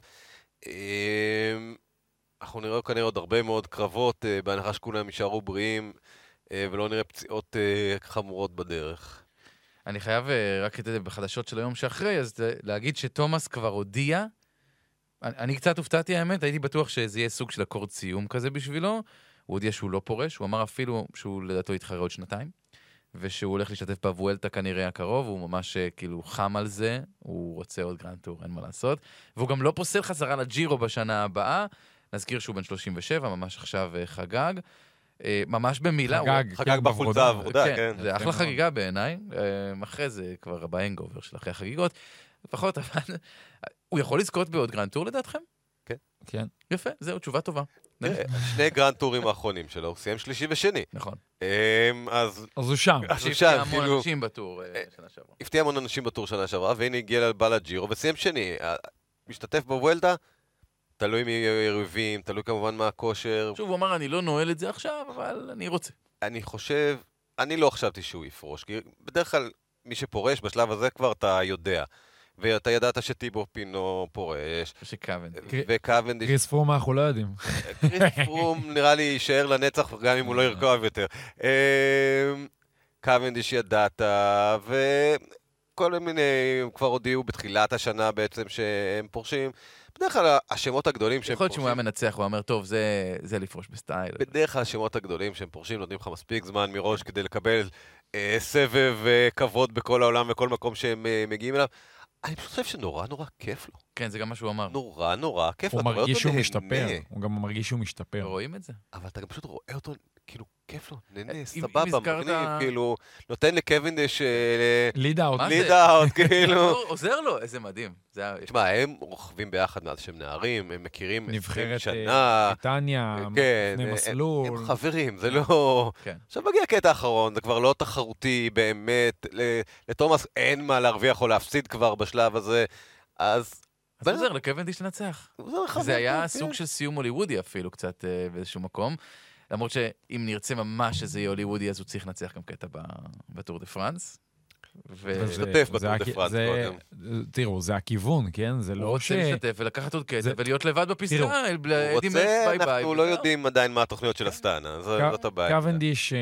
[SPEAKER 2] אנחנו נראה כנראה עוד הרבה מאוד קרבות, בהנחה שכולם יישארו בריאים. אה, ולא נראה פציעות חמורות בדרך.
[SPEAKER 1] אני חייב רק את זה בחדשות של היום שאחרי, אז להגיד שתומאס כבר הודיע. אני, אני קצת הופתעתי האמת, הייתי בטוח שזה יהיה סוג של אקורד סיום כזה בשבילו. הוא הודיע שהוא לא פורש, הוא אמר אפילו שהוא לדעתו יתחרה עוד שנתיים. ושהוא הולך להשתתף בוולטה כנראה הקרוב, הוא ממש אה, כאילו חם על זה, הוא רוצה עוד גרנד טור, אין מה לעשות. והוא גם לא פוסל חזרה לג'ירו בשנה הבאה, נזכיר שהוא בן 37, ממש עכשיו אה, חגג. אה, ממש במילה.
[SPEAKER 2] חגג, הוא... חגג כן, בחולצה ורודה, כן.
[SPEAKER 1] כן. זה אחלה חגיגה בעיניי, אחרי זה כבר ב hangover של אחרי החגיגות. לפחות, אבל הוא יכול לזכות בעוד גרנד טור לדעתכם?
[SPEAKER 2] כן.
[SPEAKER 3] כן.
[SPEAKER 1] יפה, זהו, תשובה טובה.
[SPEAKER 2] שני גרנד טורים האחרונים שלו, הוא סיים שלישי ושני.
[SPEAKER 1] נכון.
[SPEAKER 2] אמ, אז...
[SPEAKER 3] אז הוא שם.
[SPEAKER 1] אז הוא שם, כאילו... הפתיע המון אנשים בטור אה, שנה שעברה.
[SPEAKER 2] הפתיע המון אנשים בטור שנה שעברה, והנה הגיע לבא לג'ירו וסיים שני. משתתף בוולטה, תלוי מי יריבים, תלוי כמובן מה הכושר.
[SPEAKER 1] שוב, הוא אמר, אני לא נועל את זה עכשיו, אבל אני רוצה.
[SPEAKER 2] אני חושב, אני לא חשבתי שהוא יפרוש, כי בדרך כלל מי שפורש בשלב הזה כבר אתה יודע. ואתה ידעת שטיבור פינו פורש.
[SPEAKER 1] ושקוונדיש.
[SPEAKER 2] וקוונדיש.
[SPEAKER 3] קריס פרום אנחנו לא יודעים.
[SPEAKER 2] קריס פרום נראה לי יישאר לנצח, גם אם הוא לא ירכוב יותר. אמ, קוונדיש ידעת, וכל מיני, כבר הודיעו בתחילת השנה בעצם שהם פורשים. בדרך כלל השמות הגדולים שהם
[SPEAKER 1] פורשים... יכול להיות שהוא היה מנצח, הוא אומר, טוב, זה, זה לפרוש בסטייל.
[SPEAKER 2] בדרך כלל השמות הגדולים שהם פורשים נותנים לך מספיק זמן מראש כדי לקבל אה, סבב אה, כבוד בכל העולם וכל מקום שהם אה, מגיעים אליו. אני פשוט חושב שנורא נורא כיף לו.
[SPEAKER 1] כן, זה גם מה שהוא אמר.
[SPEAKER 2] נורא נורא כיף לו.
[SPEAKER 3] הוא מרגיש שהוא משתפר, הוא גם מרגיש שהוא משתפר.
[SPEAKER 1] רואים את זה.
[SPEAKER 2] אבל אתה גם פשוט רואה אותו, כאילו, כיף לו, נהנה, סבבה, מגניב, כאילו, נותן לקווינדש...
[SPEAKER 3] ליד אאוט.
[SPEAKER 2] ליד אאוט, כאילו.
[SPEAKER 1] עוזר לו, איזה מדהים.
[SPEAKER 2] תשמע, הם רוכבים ביחד מאז שהם נערים, הם מכירים 20
[SPEAKER 3] אה,
[SPEAKER 2] שנה.
[SPEAKER 3] בריטניה,
[SPEAKER 2] כן,
[SPEAKER 3] לפני מסלול.
[SPEAKER 2] הם חברים, זה לא... כן. עכשיו מגיע הקטע האחרון, זה כבר לא תחרותי באמת. לתומאס אין מה להרוויח או להפסיד כבר בשלב הזה, אז...
[SPEAKER 1] אז זה עוזר לקוונדיש לנצח. זה היה סוג כן. של סיום הוליוודי אפילו קצת אה, באיזשהו מקום. למרות שאם נרצה ממש שזה יהיה הוליוודי, אז הוא צריך לנצח גם קטע בטור דה פרנס.
[SPEAKER 2] ולהשתתף בטור דה פרנס קודם.
[SPEAKER 3] תראו, זה הכיוון, כן? זה לא ש...
[SPEAKER 1] הוא רוצה להשתתף ולקחת עוד קטע ולהיות לבד בפסגה.
[SPEAKER 2] הוא רוצה, אנחנו לא יודעים עדיין מה התוכניות של אסטאנה, זאת הבעיה.
[SPEAKER 3] קוונדיש, אה,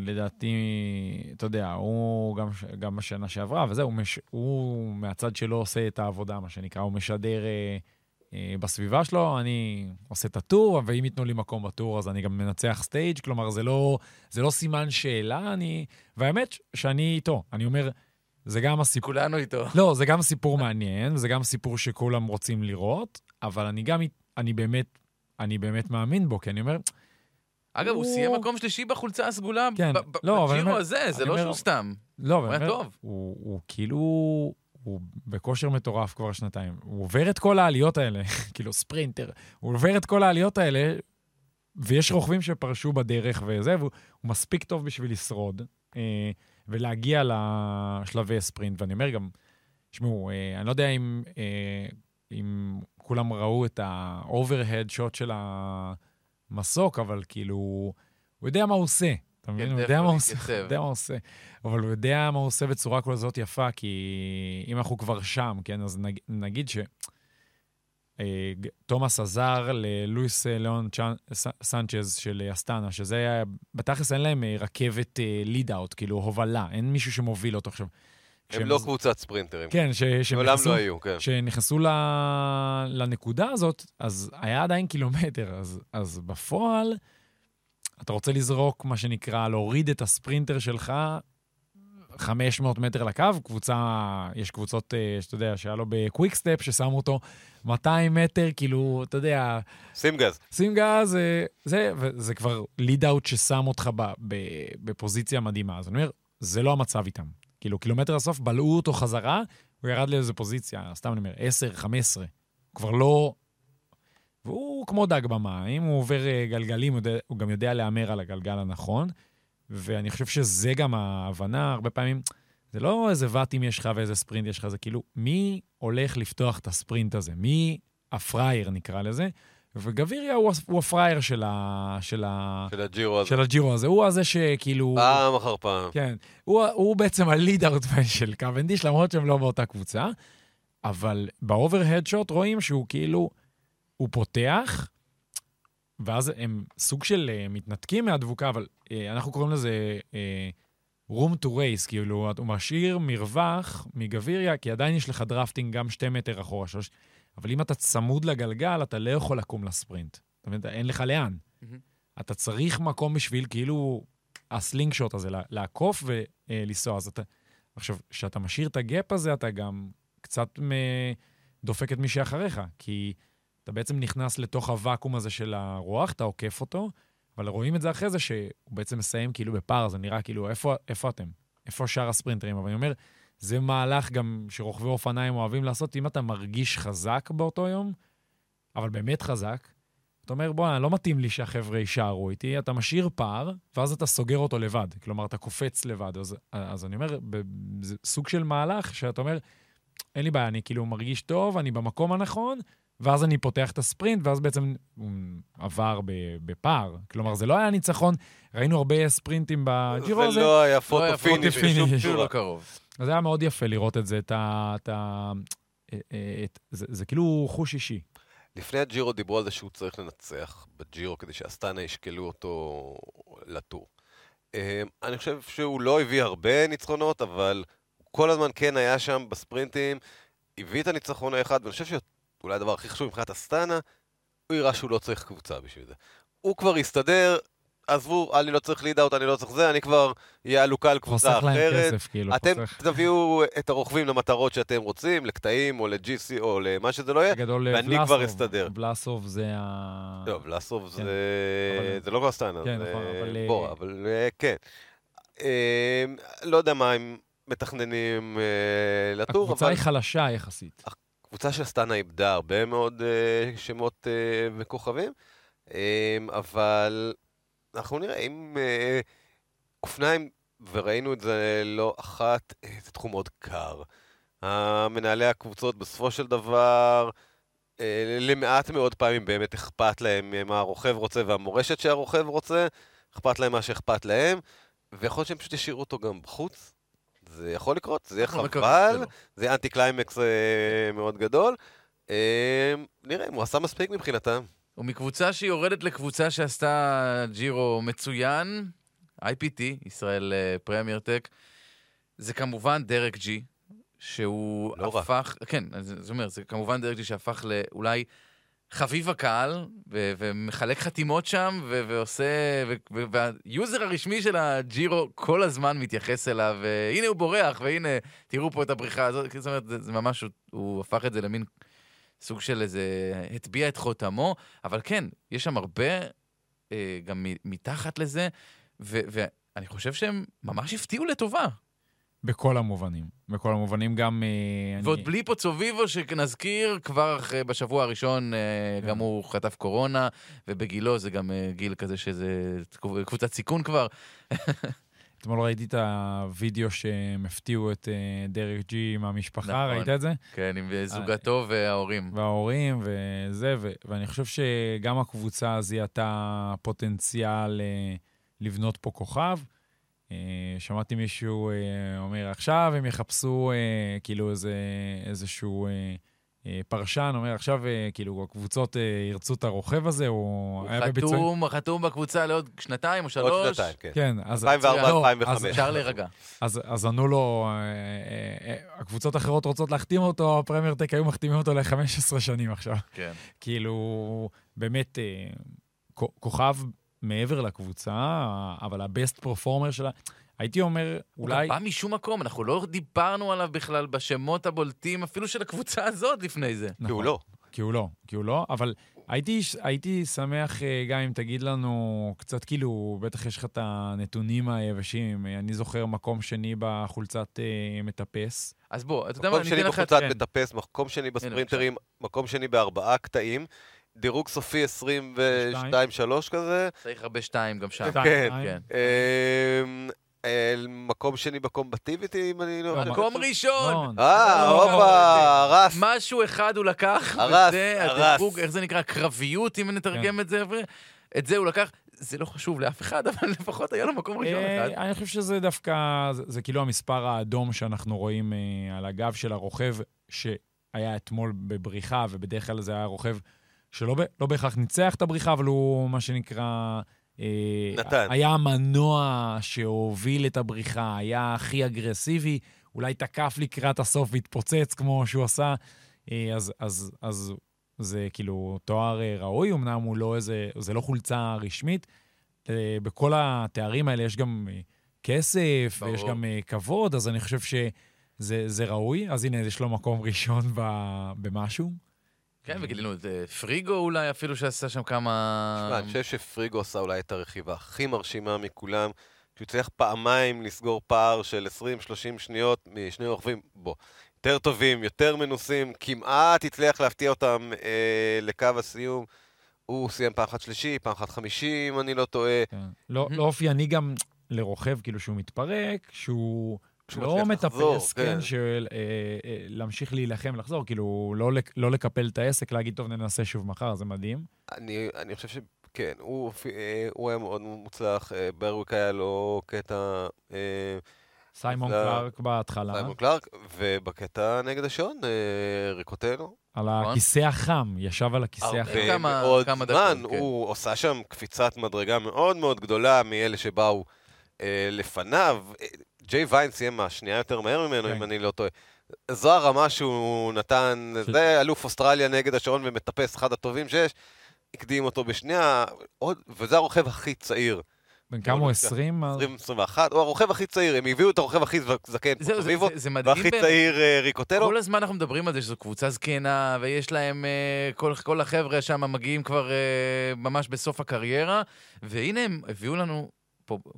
[SPEAKER 3] לדעתי, אתה יודע, הוא גם בשנה שעברה, וזהו, הוא מהצד שלו עושה את העבודה, מה שנקרא, הוא משדר... אה, בסביבה שלו, אני עושה את הטור, ואם ייתנו לי מקום בטור, אז אני גם מנצח סטייג', כלומר, זה לא, זה לא סימן שאלה, אני... והאמת שאני איתו, אני אומר, זה גם הסיפור...
[SPEAKER 1] כולנו איתו.
[SPEAKER 3] לא, זה גם סיפור מעניין, וזה גם סיפור שכולם רוצים לראות, אבל אני גם, אני באמת, אני באמת מאמין בו, כי אני אומר...
[SPEAKER 1] אגב, הוא, הוא סיים מקום שלישי בחולצה הסגולה,
[SPEAKER 3] כן, לא,
[SPEAKER 1] בג'ירו הזה, זה לא שהוא סתם.
[SPEAKER 3] לא, הוא היה טוב. הוא, הוא כאילו... הוא בכושר מטורף כבר שנתיים. הוא עובר את כל העליות האלה, [laughs] כאילו ספרינטר, הוא עובר את כל העליות האלה, ויש רוכבים שפרשו בדרך וזה, והוא מספיק טוב בשביל לשרוד אה, ולהגיע לשלבי ספרינט. ואני אומר גם, תשמעו, אה, אני לא יודע אם, אה, אם כולם ראו את ה-overhead של המסוק, אבל כאילו, הוא יודע מה הוא עושה. אתה מבין? הוא יודע מה הוא עושה, יודע מה הוא עושה. אבל הוא יודע מה הוא עושה בצורה כזאת יפה, כי אם אנחנו כבר שם, כן, אז נגיד ש... אה, תומאס עזר ללואיס אה, ליאון סנצ'ז של אסטנה, שזה היה, בתכלס אין להם אה, רכבת ליד-אאוט, כאילו הובלה, אין מישהו שמוביל אותו עכשיו.
[SPEAKER 2] הם לא קבוצת ספרינטרים.
[SPEAKER 3] כן,
[SPEAKER 2] מעולם לא היו, כן.
[SPEAKER 3] כשנכנסו לנקודה הזאת, אז היה עדיין קילומטר, אז, אז בפועל, אתה רוצה לזרוק, מה שנקרא, להוריד את הספרינטר שלך 500 מטר לקו, קבוצה, יש קבוצות, אה, שאתה יודע, שהיה לו בקוויק סטפ, ששמו אותו 200 מטר, כאילו, אתה יודע...
[SPEAKER 2] שים גז.
[SPEAKER 3] שים גז, אה, זה, וזה כבר lead out ששם אותך בפוזיציה מדהימה. אז אני אומר, זה לא המצב איתם. כאילו, קילומטר הסוף, בלעו אותו חזרה, הוא ירד לאיזו פוזיציה, סתם אני אומר, 10, 15. כבר לא והוא כמו דג במים, הוא עובר אה, גלגלים, הוא גם יודע להמר על הגלגל הנכון, ואני חושב שזה גם ההבנה, הרבה פעמים, זה לא איזה ואטים יש לך ואיזה ספרינט יש לך, זה כאילו, מי הולך לפתוח את הספרינט הזה? מי הפראייר, נקרא לזה? וגביריה הוא, הוא הפראייר של, ה, של, ה,
[SPEAKER 2] של הג'ירו הזה.
[SPEAKER 3] של הג'ירו הזה. הוא הזה שכאילו...
[SPEAKER 2] פעם אחר פעם.
[SPEAKER 3] כן. הוא, הוא בעצם הליד-אאוט של קוונדיש, למרות שהם לא באותה קבוצה. אבל ב overhead shot רואים שהוא כאילו... הוא פותח, ואז הם סוג של uh, מתנתקים מהדבוקה, אבל uh, אנחנו קוראים לזה uh, room to race, כאילו, הוא משאיר מרווח מגביריה, כי עדיין יש לך drafting גם שתי מטר אחורה, שלוש, אבל אם אתה צמוד לגלגל, אתה לא יכול לקום לספרינט. אתה מבין? אין לך לאן. Mm-hmm. אתה צריך מקום בשביל, כאילו, ה slingshot הזה, לעקוף ולנסוע. אז אתה... עכשיו, כשאתה משאיר את הגאפ הזה, אתה גם קצת דופק את מי שאחריך, כי אתה בעצם נכנס לתוך הוואקום הזה של הרוח, אתה עוקף אותו, אבל רואים את זה אחרי זה שהוא בעצם מסיים כאילו בפער, זה נראה כאילו, איפה, איפה אתם? איפה שאר הספרינטרים? אבל אני אומר, זה מהלך גם שרוכבי אופניים אוהבים לעשות, אם אתה מרגיש חזק באותו יום, אבל באמת חזק, אתה אומר, בוא'נה, לא מתאים לי שהחבר'ה יישארו איתי, אתה משאיר פער, ואז אתה סוגר אותו לבד. כלומר, אתה קופץ לבד. אז, אז אני אומר, זה סוג של מהלך שאתה אומר, אין לי בעיה, אני כאילו מרגיש טוב, אני במקום הנכון, ואז אני פותח את הספרינט, ואז בעצם הוא עבר בפער. כלומר, זה לא היה ניצחון, ראינו הרבה ספרינטים בג'ירו הזה.
[SPEAKER 2] זה לא היה פוטו פיניש בשום
[SPEAKER 1] צורה קרוב.
[SPEAKER 3] אז זה היה מאוד יפה לראות את זה, את ה... את ה את, את, זה, זה כאילו חוש אישי.
[SPEAKER 2] לפני הג'ירו דיברו על זה שהוא צריך לנצח בג'ירו כדי שאסטאנה ישקלו אותו לטור. אמ, אני חושב שהוא לא הביא הרבה ניצחונות, אבל כל הזמן כן היה שם בספרינטים, הביא את הניצחון האחד, ואני חושב שאולי הדבר הכי חשוב מבחינת הסטאנה, הוא יראה שהוא לא צריך קבוצה בשביל זה. הוא כבר יסתדר, עזבו, אני לא צריך ליד-אאוט, אני לא צריך זה, אני כבר אהיה עלוקה על קבוצה אחרת. חוסך להם כסף, כאילו, אתם חוסך. תביאו את הרוכבים למטרות שאתם רוצים, לקטעים או ל-GC או למה שזה לא יהיה, ואני ולסוב, כבר אסתדר.
[SPEAKER 3] בלאסוב זה ה...
[SPEAKER 2] לא, בלאסוב כן. זה... אבל... זה לא כבר סטאנה,
[SPEAKER 3] כן, זה... נכון, אבל...
[SPEAKER 2] בוא, אבל אה, כן. אה, לא יודע מה הם מתכננים אה, לטור,
[SPEAKER 3] הקבוצה אבל... היא חלשה יחסית.
[SPEAKER 2] הקבוצה של סטאנה איבדה הרבה מאוד שמות וכוכבים, אבל... אנחנו נראה אם אה, אופניים, וראינו את זה לא אחת, זה תחום מאוד קר. המנהלי הקבוצות בסופו של דבר, אה, למעט מאוד פעמים באמת אכפת להם מה הרוכב רוצה והמורשת שהרוכב רוצה, אכפת להם מה שאכפת להם, ויכול להיות שהם פשוט ישאירו אותו גם בחוץ. זה יכול לקרות, זה יהיה חבל, זה יהיה אנטי קליימקס אה, מאוד גדול. אה, נראה אם הוא עשה מספיק מבחינתם.
[SPEAKER 1] ומקבוצה שיורדת לקבוצה שעשתה ג'ירו מצוין, IPT, ישראל פרמייר אה, טק, זה כמובן דרק ג'י, שהוא
[SPEAKER 2] לא
[SPEAKER 1] הפך, רק. כן, זאת אומרת, זה כמובן דרק ג'י שהפך לאולי חביב הקהל, ו- ומחלק חתימות שם, ו- ועושה, ו- וה user הרשמי של הג'ירו כל הזמן מתייחס אליו, והנה הוא בורח, והנה, תראו פה את הבריחה הזאת, זאת אומרת, זה, זה ממש, הוא, הוא הפך את זה למין סוג של איזה, הטביע את חותמו, אבל כן, יש שם הרבה אה, גם מתחת לזה, ואני חושב שהם ממש הפתיעו לטובה.
[SPEAKER 3] בכל המובנים. בכל המובנים גם... אה,
[SPEAKER 1] ועוד אני... בלי פוצוביבו, שנזכיר, כבר בשבוע הראשון אה, כן. גם הוא חטף קורונה, ובגילו זה גם אה, גיל כזה שזה קבוצת סיכון כבר. [laughs]
[SPEAKER 3] אתמול ראיתי את הווידאו שהם הפתיעו את דרק ג'י עם המשפחה, נכון, ראית את זה?
[SPEAKER 1] כן, עם זוגתו וההורים.
[SPEAKER 3] וההורים וזה, ו- ואני חושב שגם הקבוצה זיהתה פוטנציאל לבנות פה כוכב. אה, שמעתי מישהו אומר, עכשיו הם יחפשו כאילו איזה, איזשהו... אה, פרשן אומר, עכשיו אה, כאילו הקבוצות אה, ירצו את הרוכב הזה, הוא
[SPEAKER 1] היה בביצוע... הוא חתום בקבוצה לעוד שנתיים או שלוש.
[SPEAKER 2] עוד שנתיים, כן. כן,
[SPEAKER 3] אז...
[SPEAKER 2] 2004-2005.
[SPEAKER 1] אפשר להירגע.
[SPEAKER 3] אז ענו לו, הקבוצות האחרות רוצות להחתים אותו, הפרמייר טק היו מחתימים אותו ל-15 שנים עכשיו.
[SPEAKER 1] כן.
[SPEAKER 3] כאילו, באמת, כוכב מעבר לקבוצה, אבל הבסט פרפורמר שלה... הייתי אומר, אולי... הוא
[SPEAKER 1] גם בא משום מקום, אנחנו לא דיברנו עליו בכלל בשמות הבולטים, אפילו של הקבוצה הזאת לפני זה.
[SPEAKER 2] נכון, כי הוא לא.
[SPEAKER 3] כי הוא לא, כי הוא לא, אבל הייתי, הייתי שמח, אה, גם אם תגיד לנו קצת, כאילו, בטח יש לך את הנתונים היבשים. אני זוכר מקום שני בחולצת אה, מטפס.
[SPEAKER 1] אז בוא, אתה יודע מה, אני אתן לך...
[SPEAKER 2] מקום שני בחולצת. מטפס, מקום שני בספרינטרים, מקום שני בארבעה קטעים. דירוג סופי 22-3 כזה.
[SPEAKER 1] צריך הרבה שתיים גם שם.
[SPEAKER 2] כן, כן. אמ, מקום שני בקומבטיביטי, אם אני לא...
[SPEAKER 1] מקום ראשון!
[SPEAKER 2] אה, הופה, הרס.
[SPEAKER 1] משהו אחד הוא לקח,
[SPEAKER 2] הרס, הרס.
[SPEAKER 1] איך זה נקרא? קרביות, אם נתרגם כן. את זה. את זה הוא לקח. זה לא חשוב לאף אחד, [laughs] אבל לפחות היה לו מקום ראשון אה, אחד.
[SPEAKER 3] אני חושב שזה דווקא, זה כאילו המספר האדום שאנחנו רואים אה, על הגב של הרוכב, שהיה אתמול בבריחה, ובדרך כלל זה היה רוכב שלא לא בהכרח ניצח את הבריחה, אבל הוא, מה שנקרא...
[SPEAKER 2] נתן.
[SPEAKER 3] היה המנוע שהוביל את הבריחה, היה הכי אגרסיבי, אולי תקף לקראת הסוף והתפוצץ כמו שהוא עשה, אז, אז, אז זה כאילו תואר ראוי, אמנם הוא לא איזה, זה לא חולצה רשמית. בכל התארים האלה יש גם כסף, ברור. ויש גם כבוד, אז אני חושב שזה ראוי. אז הנה, יש לו מקום ראשון במשהו.
[SPEAKER 1] כן, וגילינו את אה, פריגו אולי, אפילו שעשה שם כמה...
[SPEAKER 2] תשמע, אני חושב שפריגו עשה אולי את הרכיבה הכי מרשימה מכולם. שהוא הצליח פעמיים לסגור פער של 20-30 שניות משני רוכבים, בוא, יותר טובים, יותר מנוסים, כמעט הצליח להפתיע אותם אה, לקו הסיום. הוא סיים פעם אחת שלישי, פעם אחת חמישי, אם אני לא טועה. כן.
[SPEAKER 3] לא, לא אופייני גם לרוכב, כאילו שהוא מתפרק, שהוא... לא מטפס, כן, כן של אה, אה, להמשיך להילחם, לחזור, כאילו, לא, לא לקפל את העסק, להגיד, טוב, ננסה שוב מחר, זה מדהים.
[SPEAKER 2] אני, אני חושב שכן, הוא, אה, הוא היה מאוד מוצלח, ברוויק היה לו קטע...
[SPEAKER 3] סיימון קלארק בהתחלה.
[SPEAKER 2] סיימון קלארק, ובקטע נגד השעון, ריקוטלו.
[SPEAKER 3] על נכון. הכיסא החם, ישב על הכיסא החם.
[SPEAKER 2] הרבה מאוד זמן, כן. הוא עושה שם קפיצת מדרגה מאוד מאוד גדולה מאלה שבאו אה, לפניו. ג'יי ויין סיים השנייה יותר מהר ממנו, כן. אם אני לא טועה. זו הרמה שהוא נתן, ש... זה אלוף אוסטרליה נגד השעון ומטפס, אחד הטובים שיש. הקדים אותו בשנייה, עוד, וזה הרוכב הכי צעיר.
[SPEAKER 3] בן כמה הוא? 20?
[SPEAKER 2] 20, 21. הוא הרוכב הכי צעיר, הם הביאו את הרוכב הכי זקן
[SPEAKER 1] פה סביבו,
[SPEAKER 2] והכי צעיר אה, ריקוטלו.
[SPEAKER 1] כל הזמן אנחנו מדברים על זה שזו קבוצה זקנה, ויש להם, אה, כל, החבר'ה שם מגיעים כבר אה, ממש בסוף הקריירה, והנה הם הביאו לנו,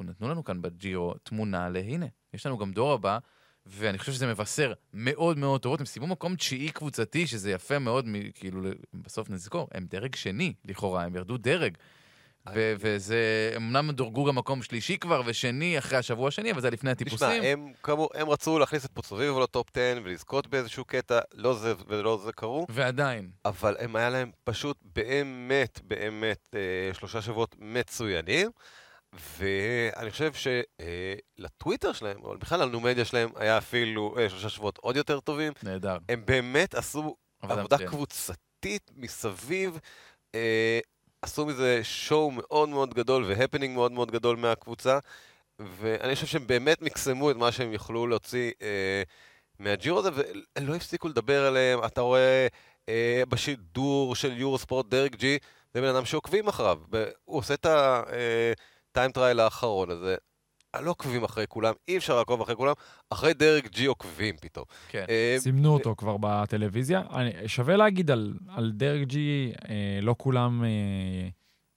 [SPEAKER 1] נתנו לנו כאן בג'ירו תמונה להנה, יש לנו גם דור הבא. ואני חושב שזה מבשר מאוד מאוד טובות. הם סיימו מקום תשיעי קבוצתי, שזה יפה מאוד, כאילו, בסוף נזכור, הם דרג שני, לכאורה, הם ירדו דרג. ו- וזה, אמנם דורגו גם מקום שלישי כבר, ושני אחרי השבוע השני, אבל זה לפני הטיפוסים.
[SPEAKER 2] תשמע, הם, כאמור, הם רצו להכניס את פוצוביבו לטופ 10 ולזכות באיזשהו קטע, לא זה ולא זה קרו.
[SPEAKER 1] ועדיין.
[SPEAKER 2] אבל הם היה להם פשוט באמת, באמת, אה, שלושה שבועות מצוינים. ואני חושב שלטוויטר אה, שלהם, או בכלל לנומדיה שלהם, היה אפילו אה, שלושה שבועות עוד יותר טובים.
[SPEAKER 1] נהדר.
[SPEAKER 2] הם באמת עשו עבודה כן. קבוצתית מסביב. אה, עשו מזה שואו מאוד מאוד גדול והפנינג מאוד מאוד גדול מהקבוצה, ואני חושב שהם באמת מקסמו את מה שהם יכלו להוציא אה, מהג'ירו הזה, ולא הפסיקו לדבר עליהם. אתה רואה אה, בשידור של יורו ספורט דרק ג'י, זה בן אדם שעוקבים אחריו, והוא עושה את ה time trial אה, האחרון הזה. לא עוקבים אחרי כולם, אי אפשר לעקוב אחרי כולם, אחרי דרק ג'י עוקבים פתאום.
[SPEAKER 3] כן. אה, סימנו אותו כבר בטלוויזיה. שווה להגיד על, על דרק ג'י, אה, לא כולם אה,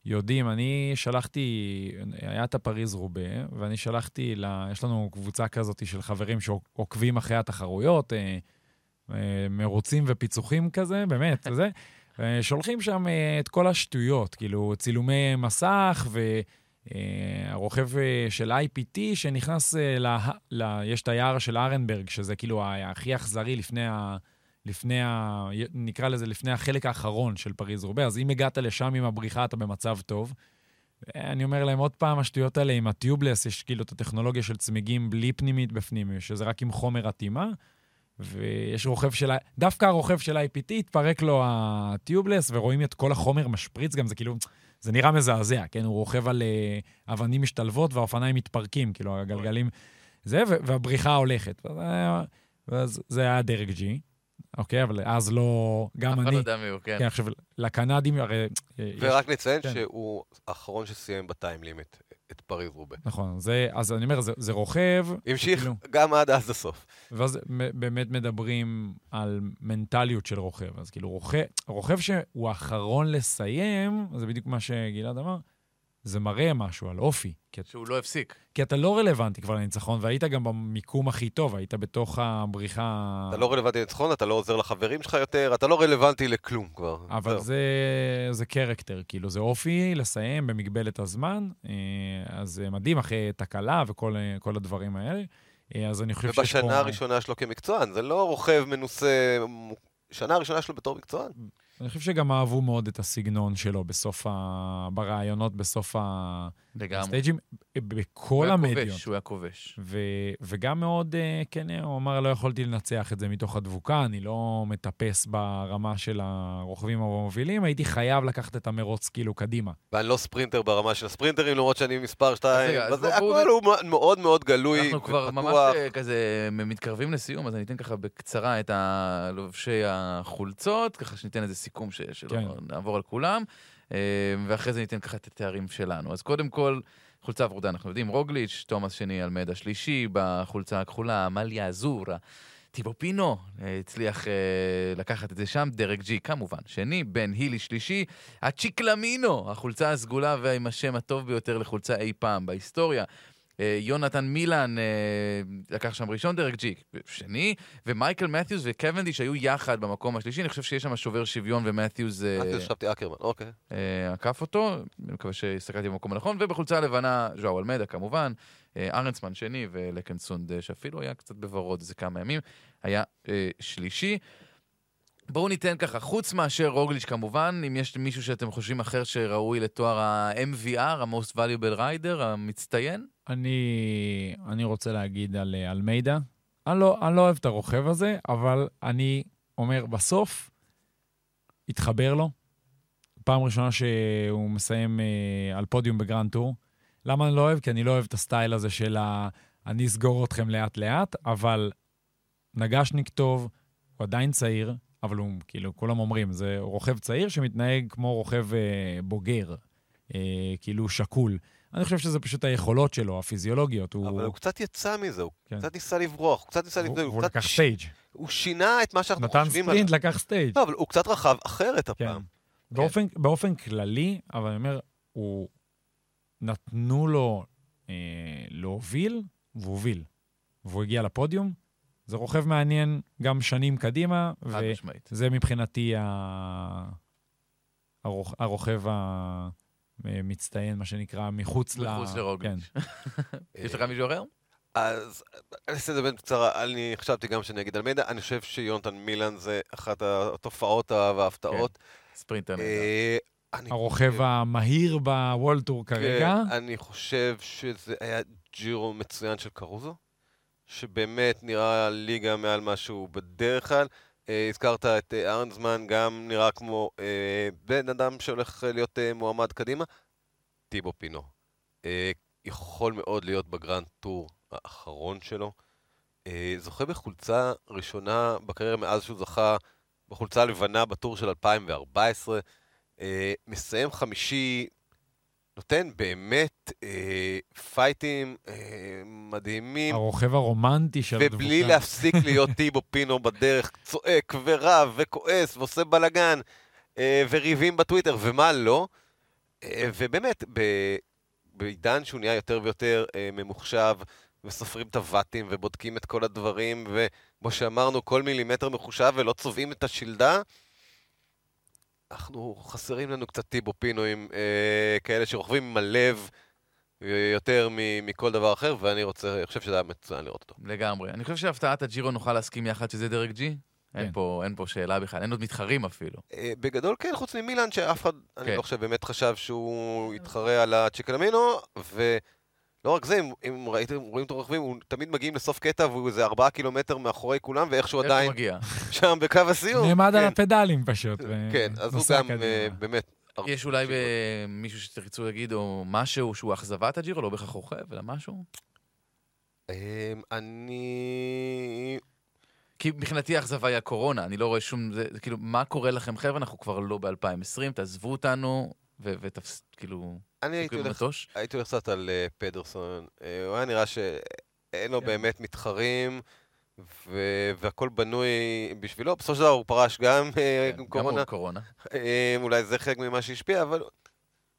[SPEAKER 3] יודעים. אני שלחתי, היה את הפריז רובה, ואני שלחתי, לה, יש לנו קבוצה כזאת של חברים שעוקבים אחרי התחרויות, מרוצים ופיצוחים כזה, באמת, וזה. [laughs] שולחים שם את כל השטויות, כאילו צילומי מסך ו... אה, הרוכב אה, של IPT שנכנס, אה, ל, ל, יש את היער של ארנברג, שזה כאילו הכי אכזרי לפני ה... לפני ה... נקרא לזה לפני החלק האחרון של פריז רובה, אז אם הגעת לשם עם הבריחה, אתה במצב טוב. אני אומר להם עוד פעם, השטויות האלה עם הטיובלס, יש כאילו את הטכנולוגיה של צמיגים בלי פנימית בפנים, שזה רק עם חומר אטימה, ויש רוכב של... דווקא הרוכב של IPT, התפרק לו הטיובלס, ורואים את כל החומר משפריץ גם, זה כאילו... זה נראה מזעזע, כן? הוא רוכב על uh, אבנים משתלבות והאופניים מתפרקים, כאילו, הגלגלים... זה, והבריחה הולכת. ואז זה היה דרג ג'י, אוקיי? אבל אז לא... גם אני... אף אחד
[SPEAKER 1] לא יודע מי הוא, כן.
[SPEAKER 3] כן, עכשיו, לקנדים הרי...
[SPEAKER 2] ורק יש... נציין כן. שהוא האחרון שסיים בטיים לימיט. את פריז רובה.
[SPEAKER 3] נכון, זה, אז אני אומר, זה, זה רוכב...
[SPEAKER 2] המשיך כאילו, גם עד אז הסוף.
[SPEAKER 3] ואז באמת מדברים על מנטליות של רוכב. אז כאילו, רוכב, רוכב שהוא האחרון לסיים, זה בדיוק מה שגלעד אמר, זה מראה משהו על אופי.
[SPEAKER 1] כי... שהוא לא הפסיק.
[SPEAKER 3] כי אתה לא רלוונטי כבר לניצחון, והיית גם במיקום הכי טוב, היית בתוך הבריחה...
[SPEAKER 2] אתה לא רלוונטי לניצחון, אתה לא עוזר לחברים שלך יותר, אתה לא רלוונטי לכלום כבר.
[SPEAKER 3] אבל זה, זה קרקטר, כאילו, זה אופי לסיים במגבלת הזמן, אה, אז מדהים, אחרי תקלה וכל הדברים האלה. אה, אז אני חושב שיש
[SPEAKER 2] פה... ובשנה הראשונה שלו כמקצוען, זה לא רוכב מנוסה, שנה הראשונה שלו בתור מקצוען.
[SPEAKER 3] אני חושב שגם אהבו מאוד את הסגנון שלו בסוף ה... ברעיונות בסוף ה...
[SPEAKER 1] לגמרי.
[SPEAKER 3] הסטייג'ים, בכל המדיות.
[SPEAKER 1] הוא היה כובש.
[SPEAKER 3] ו... וגם מאוד, אה, כן, הוא אמר, לא יכולתי לנצח את זה מתוך הדבוקה, אני לא מטפס ברמה של הרוכבים המובילים, הייתי חייב לקחת את המרוץ כאילו קדימה.
[SPEAKER 2] ואני לא ספרינטר ברמה של הספרינטרים, למרות שאני מספר 2, הכל הוא מאוד מאוד גלוי
[SPEAKER 1] אנחנו כבר ממש אה, כזה מתקרבים לסיום, אז אני אתן ככה בקצרה את לובשי החולצות, ככה שניתן איזה סיכום שלא כן. נעבור על כולם. אה, ואחרי זה ניתן ככה את התארים שלנו. אז קודם כל, חולצה ורודה, אנחנו יודעים, רוגליץ', תומאס שני, אלמדה שלישי, בחולצה הכחולה, עמליה אזורה. טיבו פינו אה, הצליח uh, לקחת את זה שם, דרק ג'י כמובן, שני, בן הילי שלישי, הצ'יקלמינו, החולצה הסגולה ועם השם הטוב ביותר לחולצה אי פעם בהיסטוריה. אה, יונתן מילן אה, לקח שם ראשון דרג ג'י, שני, ומייקל מת'יוס וקוונדיש היו יחד במקום השלישי, אני חושב שיש שם שובר שוויון ומת'יוס...
[SPEAKER 2] אה, מת'יוס חשבתי אקרמן, אוקיי.
[SPEAKER 1] עקף אותו, אני מקווה שהסתכלתי במקום הנכון, ובחולצה הלבנה, ז'או אלמדה כמובן, ארנסמן שני ולקנסונד, שאפילו היה קצת בוורוד איזה כמה ימים, היה שלישי. בואו ניתן ככה, חוץ מאשר רוגליץ' כמובן, אם יש מישהו שאתם חושבים אחר שראוי לתואר ה-MVR, ה-Most Valuable Rider, המצטיין?
[SPEAKER 3] אני, אני רוצה להגיד על אלמידה. אני לא, אני לא אוהב את הרוכב הזה, אבל אני אומר, בסוף, התחבר לו. פעם ראשונה שהוא מסיים אה, על פודיום ב Grand Tour. למה אני לא אוהב? כי אני לא אוהב את הסטייל הזה של ה... אני אסגור אתכם לאט-לאט, אבל נגשניק טוב, הוא עדיין צעיר, אבל הוא, כאילו, כולם אומרים, זה רוכב צעיר שמתנהג כמו רוכב אה, בוגר, אה, כאילו שקול. אני חושב שזה פשוט היכולות שלו, הפיזיולוגיות.
[SPEAKER 2] אבל הוא, הוא קצת יצא מזה, הוא כן. קצת ניסה לברוח, הוא קצת ניסה
[SPEAKER 3] לבדוק. הוא, הוא לקח ש... stage.
[SPEAKER 2] הוא שינה את מה שאנחנו חושבים
[SPEAKER 3] עליו. נתן ספרינט, לקח סטייג'.
[SPEAKER 2] לא, אבל הוא קצת רכב אחרת כן. הפעם.
[SPEAKER 3] כן. באופן, באופן כללי, אבל אני אומר, הוא... נתנו לו אה, להוביל, והוא הוביל. והוא הגיע לפודיום. זה רוכב מעניין גם שנים קדימה, וזה מבחינתי ה... הרוכ... הרוכב ה... מצטיין, מה שנקרא, מחוץ
[SPEAKER 1] ל... מחוץ לרוגליץ'. כן. [laughs] יש לך מישהו אחר?
[SPEAKER 2] אז אני אעשה את זה בין קצרה, אני חשבתי גם שאני אגיד על מידע, אני חושב שיונתן מילן זה אחת התופעות וההפתעות.
[SPEAKER 1] כן, ספרינטר אה,
[SPEAKER 3] נהדר. הרוכב המהיר בוולטור כרגע.
[SPEAKER 2] כן, אני חושב שזה היה ג'ירו מצוין של קרוזו, שבאמת נראה ליגה מעל משהו בדרך כלל. אה, הזכרת את אה, ארנזמן, גם נראה כמו אה, בן אדם שהולך להיות מועמד קדימה. טיבו פינו. יכול מאוד להיות ב Grand Tour האחרון שלו. זוכה בחולצה ראשונה בקריירה מאז שהוא זכה בחולצה הלבנה בטור של 2014. מסיים חמישי נותן באמת אה, פייטים אה, מדהימים.
[SPEAKER 3] הרוכב הרומנטי של
[SPEAKER 2] הדבוקה. ובלי להפסיק להיות [laughs] טיבו פינו בדרך, צועק ורב וכועס ועושה בלאגן אה, וריבים בטוויטר, ומה לא. אה, ובאמת, ב, בעידן שהוא נהיה יותר ויותר אה, ממוחשב, וסופרים את הוואטים ובודקים את כל הדברים, וכמו שאמרנו, כל מילימטר מחושב ולא צובעים את השלדה, אנחנו, חסרים לנו קצת טיבו פינואים אה, כאלה שרוכבים עם הלב יותר מכל דבר אחר, ואני רוצה, אני חושב שזה היה מצוין לראות אותו.
[SPEAKER 1] לגמרי. אני חושב שהפתעת הג'ירו נוכל להסכים יחד שזה דרג ג'י? כן. אין, פה, אין פה שאלה בכלל, אין עוד מתחרים אפילו.
[SPEAKER 2] אה, בגדול כן, חוץ ממילן, שאף אחד, כן. אני לא חושב, באמת חשב שהוא יתחרה על הצ'יקלמינו, ו... לא רק זה, אם, אם ראיתם, רואים את הרוכבים, הוא תמיד מגיעים לסוף קטע והוא איזה ארבעה קילומטר מאחורי כולם, ואיכשהו עדיין [laughs] שם בקו הסיום.
[SPEAKER 3] נעמד כן. על הפדלים פשוט.
[SPEAKER 2] כן, אז הוא גם uh, באמת...
[SPEAKER 1] יש אולי מישהו שתרצו להגיד, או משהו שהוא אכזבת הג'ירו, לא בהכרח רוכב, אלא משהו?
[SPEAKER 2] אמ, אני...
[SPEAKER 1] כי מבחינתי האכזבה היא הקורונה, אני לא רואה שום... זה, זה כאילו, מה קורה לכם, חבר'ה? אנחנו כבר לא ב-2020, תעזבו אותנו, ותפס... כאילו...
[SPEAKER 2] אני הייתי הולך, הייתי הולך קצת על uh, פדרסון. Uh, הוא היה נראה שאין לו yeah. כן. באמת מתחרים, ו- והכל בנוי בשבילו. בסופו של דבר הוא פרש גם yeah, אה, כן, עם קורונה. גם
[SPEAKER 1] קורונה. Uh,
[SPEAKER 2] אולי זה חלק ממה שהשפיע, אבל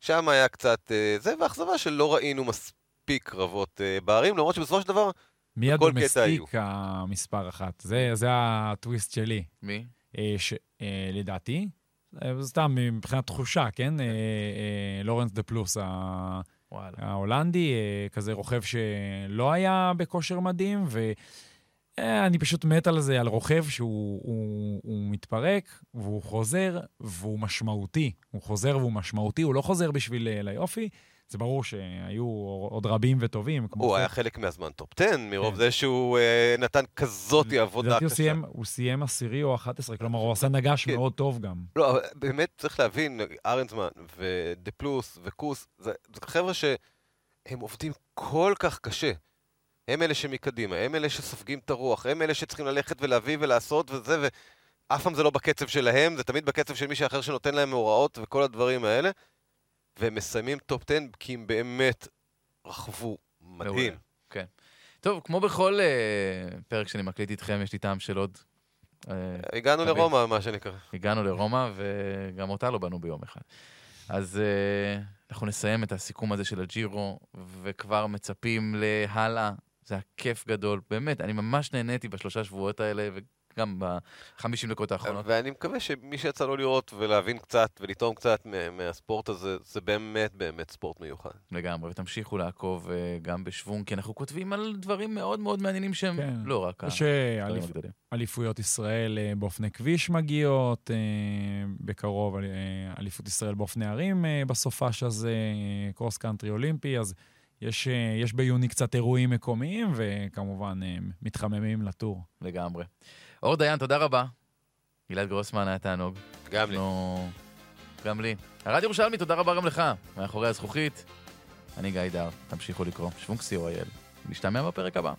[SPEAKER 2] שם היה קצת זה, ואכזבה שלא ראינו מספיק קרבות בערים, למרות שבסופו של דבר,
[SPEAKER 3] מי הדומסטיק המספר אחת? זה, זה הטוויסט שלי.
[SPEAKER 1] מי?
[SPEAKER 3] ש, לדעתי. אה, סתם מבחינת תחושה, כן? אה, אה, לורנס דה פלוס ההולנדי, כזה רוכב שלא היה בכושר מדהים, אה, אני פשוט מת על זה, על רוכב שהוא הוא, הוא מתפרק, והוא חוזר, והוא משמעותי. הוא חוזר והוא משמעותי, הוא לא חוזר בשביל ליופי. זה ברור שהיו עוד רבים וטובים.
[SPEAKER 2] הוא זה... היה חלק מהזמן top 10, מרוב כן. זה שהוא אה, נתן כזאת עבודה קשה.
[SPEAKER 3] הוא סיים, הוא סיים עשירי או 11, כלומר, הוא עשה [laughs] נגש כן. מאוד טוב גם.
[SPEAKER 2] לא, באמת צריך להבין, ארנזמן ודה פלוס וכוס, זה, זה חבר'ה שהם עובדים כל כך קשה. הם אלה שמקדימה, הם אלה שסופגים את הרוח, הם אלה שצריכים ללכת ולהביא ולעשות וזה, ואף פעם זה לא בקצב שלהם, זה תמיד בקצב של מישהו אחר שנותן להם הוראות וכל הדברים האלה. והם מסיימים top 10 כי הם באמת רכבו מדהים.
[SPEAKER 1] כן. טוב, כמו בכל אה, פרק שאני מקליט איתכם, יש לי טעם של עוד.
[SPEAKER 2] אה, הגענו תמיד. לרומא, מה שנקרא.
[SPEAKER 1] הגענו לרומא, וגם אותה לא בנו ביום אחד. אז אה, אנחנו נסיים את הסיכום הזה של הג'ירו, וכבר מצפים להלאה. זה היה כיף גדול, באמת, אני ממש נהניתי בשלושה שבועות האלה, גם בחמישים דקות האחרונות.
[SPEAKER 2] ואני מקווה שמי שיצא לו לראות ולהבין קצת ולטעום קצת מהספורט הזה, זה באמת באמת ספורט מיוחד.
[SPEAKER 1] לגמרי, ותמשיכו לעקוב אה, גם בשוונג, כי אנחנו כותבים על דברים מאוד מאוד מעניינים שהם כן. לא רק
[SPEAKER 3] יש אליפ... אליפויות ישראל אה, באופני כביש מגיעות, אה, בקרוב אליפות ישראל באופני ערים בסופש הזה, קרוס קאנטרי אולימפי, אז... יש, יש ביוני קצת אירועים מקומיים, וכמובן מתחממים לטור.
[SPEAKER 1] לגמרי. אור דיין, תודה רבה. גלעד גרוסמן היה תענוג.
[SPEAKER 2] גם לי.
[SPEAKER 1] גם לי. הרדיו ירושלמי, תודה רבה גם לך. מאחורי הזכוכית, אני גיא דר, תמשיכו לקרוא. שוונקסי או אייל. נשתמע בפרק הבא.